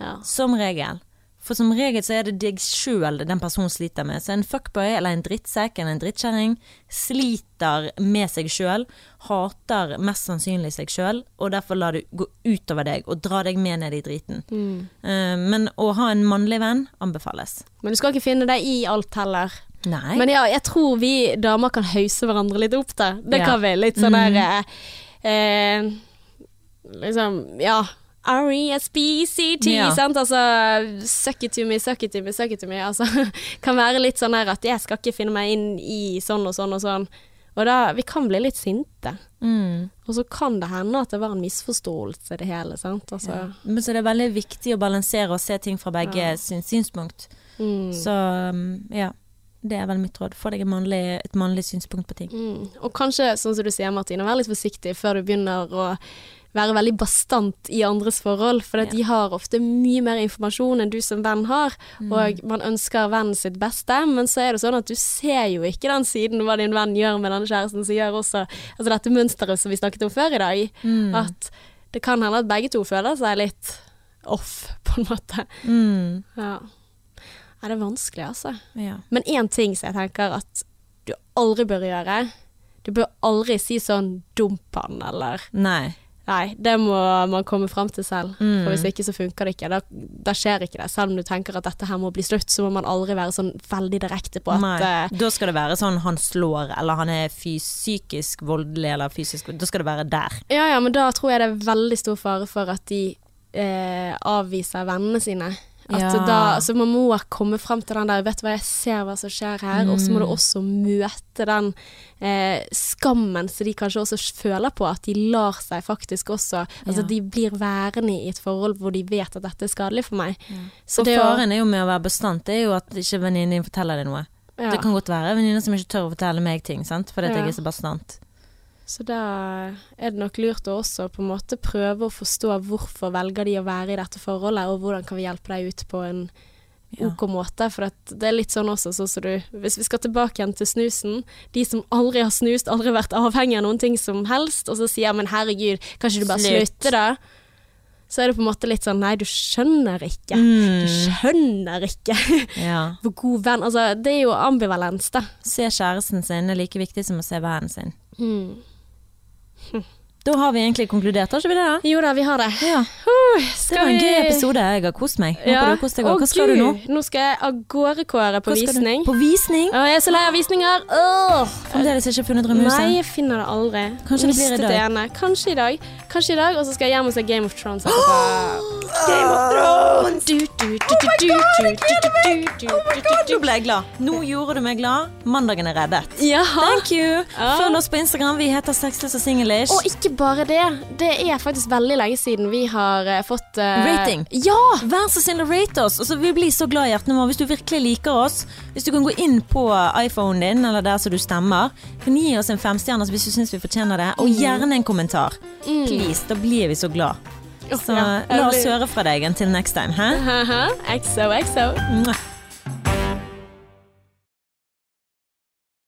Ja. Som regel. For som regel så er det deg sjøl den personen sliter med. Så en fuckboy eller en drittsekk eller en drittkjerring sliter med seg sjøl, hater mest sannsynlig seg sjøl, og derfor lar det gå utover deg og dra deg med ned i driten. Eh, men å ha en mannlig venn anbefales. Men du skal ikke finne deg i alt heller. Nei. Men ja, jeg tror vi damer kan hause hverandre litt opp det. Det Ja. kan vi. Litt sånn der mm. eh, Liksom, ja. R-E-S-B-C-T, Ja. sant. Altså suck it to me, suck it to me, suck it to me. Altså kan være litt sånn der at jeg skal ikke finne meg inn i sånn og sånn og sånn. Og da Vi kan bli litt sinte. mm. Og så kan det hende at det var en misforståelse, det hele. sant? Altså, ja. Men så det er veldig viktig å balansere og se ting fra begge Ja. sin synspunkt. mm. Så um, ja. Det er vel mitt råd. Få deg mannlig, et mannlig synspunkt på ting. Mm. Og kanskje, sånn som du sier, Martine, vær litt forsiktig før du begynner å være veldig bastant i andres forhold, for Ja. de har ofte mye mer informasjon enn du som venn har, Mm. og man ønsker vennen sitt beste, men så er det sånn at du ser jo ikke den siden hva din venn gjør med denne kjæresten, som gjør også altså dette mønsteret som vi snakket om før i dag, Mm. at det kan hende at begge to føler seg litt off, på en måte. Mm. Ja. ja det er vanskelig, altså. Ja. Men én ting som jeg tenker at du aldri bør gjøre Du bør aldri si sånn 'dump han', eller Nei. Nei, det må man komme fram til selv. Mm. For hvis ikke så funker det ikke. Da, da skjer ikke det. Selv om du tenker at dette her må bli slutt, så må man aldri være sånn veldig direkte på at Nei. eh, Da skal det være sånn han slår, eller han er psykisk voldelig, eller fysisk Da skal det være der. Ja ja, men da tror jeg det er veldig stor fare for at de eh, avviser vennene sine. At Ja. da, altså man må komme frem til den der 'vet du hva, jeg ser hva som skjer her', og så må du Mm. også møte den eh, skammen som de kanskje også føler på, at de lar seg faktisk også Altså Ja. de blir værende i et forhold hvor de vet at dette er skadelig for meg. Så Så å- faren er jo med å være bestandt, det er jo at ikke venninnen din forteller deg noe. ja. Det kan godt være venninner som ikke tør å fortelle meg ting, sant? fordi Ja. jeg er så bastant. Så da er det nok lurt å også på en måte prøve å forstå hvorfor velger de å være i dette forholdet, og hvordan kan vi hjelpe deg ut på en ok måte. For det er litt sånn også, sånn som du Hvis vi skal tilbake igjen til snusen. De som aldri har snust, aldri vært avhengig av noen ting som helst, og så sier men herregud, kan ikke du bare Slutt. slutte, da? Så er det på en måte litt sånn nei, du skjønner ikke. Du Mm. skjønner ikke Ja. hvor god venn Altså, det er jo ambivalens, da. Se kjæresten sin er like viktig som å se vennen sin. Mm. Hmm. Da har vi egentlig konkludert, har ikke vi det? Da? Jo da, vi har det. Ja. Uh, det var en gøy episode. Jeg har kost meg. Ja. Du kost deg. Hva skal Gud. du nå? Nå skal jeg av gårde, Kåre, på visning. På visning? Å, jeg er så lei av visninger. Fremdeles ikke funnet drømmehuset? Nei, jeg finner det aldri. Kanskje det blir i dag. Ene. Kanskje i dag. Kanskje i dag, og så skal jeg hjem og se Game of Thrones etterpå. Game of Thrones! Du, du, du, oh my god, jeg gleder meg! Oh nå ble jeg glad. Nå gjorde du meg glad. Mandagen er reddet. Ja. Thank you. Følg oss på Instagram. Vi heter Sexless og Singlish. Og ikke bare det. Det er faktisk veldig lenge siden vi har eh, fått uh... Rating. Ja! Vær så snill å rate oss. Altså, vi blir så glad i hjertene våre hvis du virkelig liker oss. Hvis du kan gå inn på iPhonen din, eller der som du stemmer, kan gi oss en femstjerne hvis du syns vi fortjener det. Og gjerne en kommentar. Please, da blir vi så glad. Så ja, la oss høre fra deg until next time. Hæ? Exo. XO. Mwah.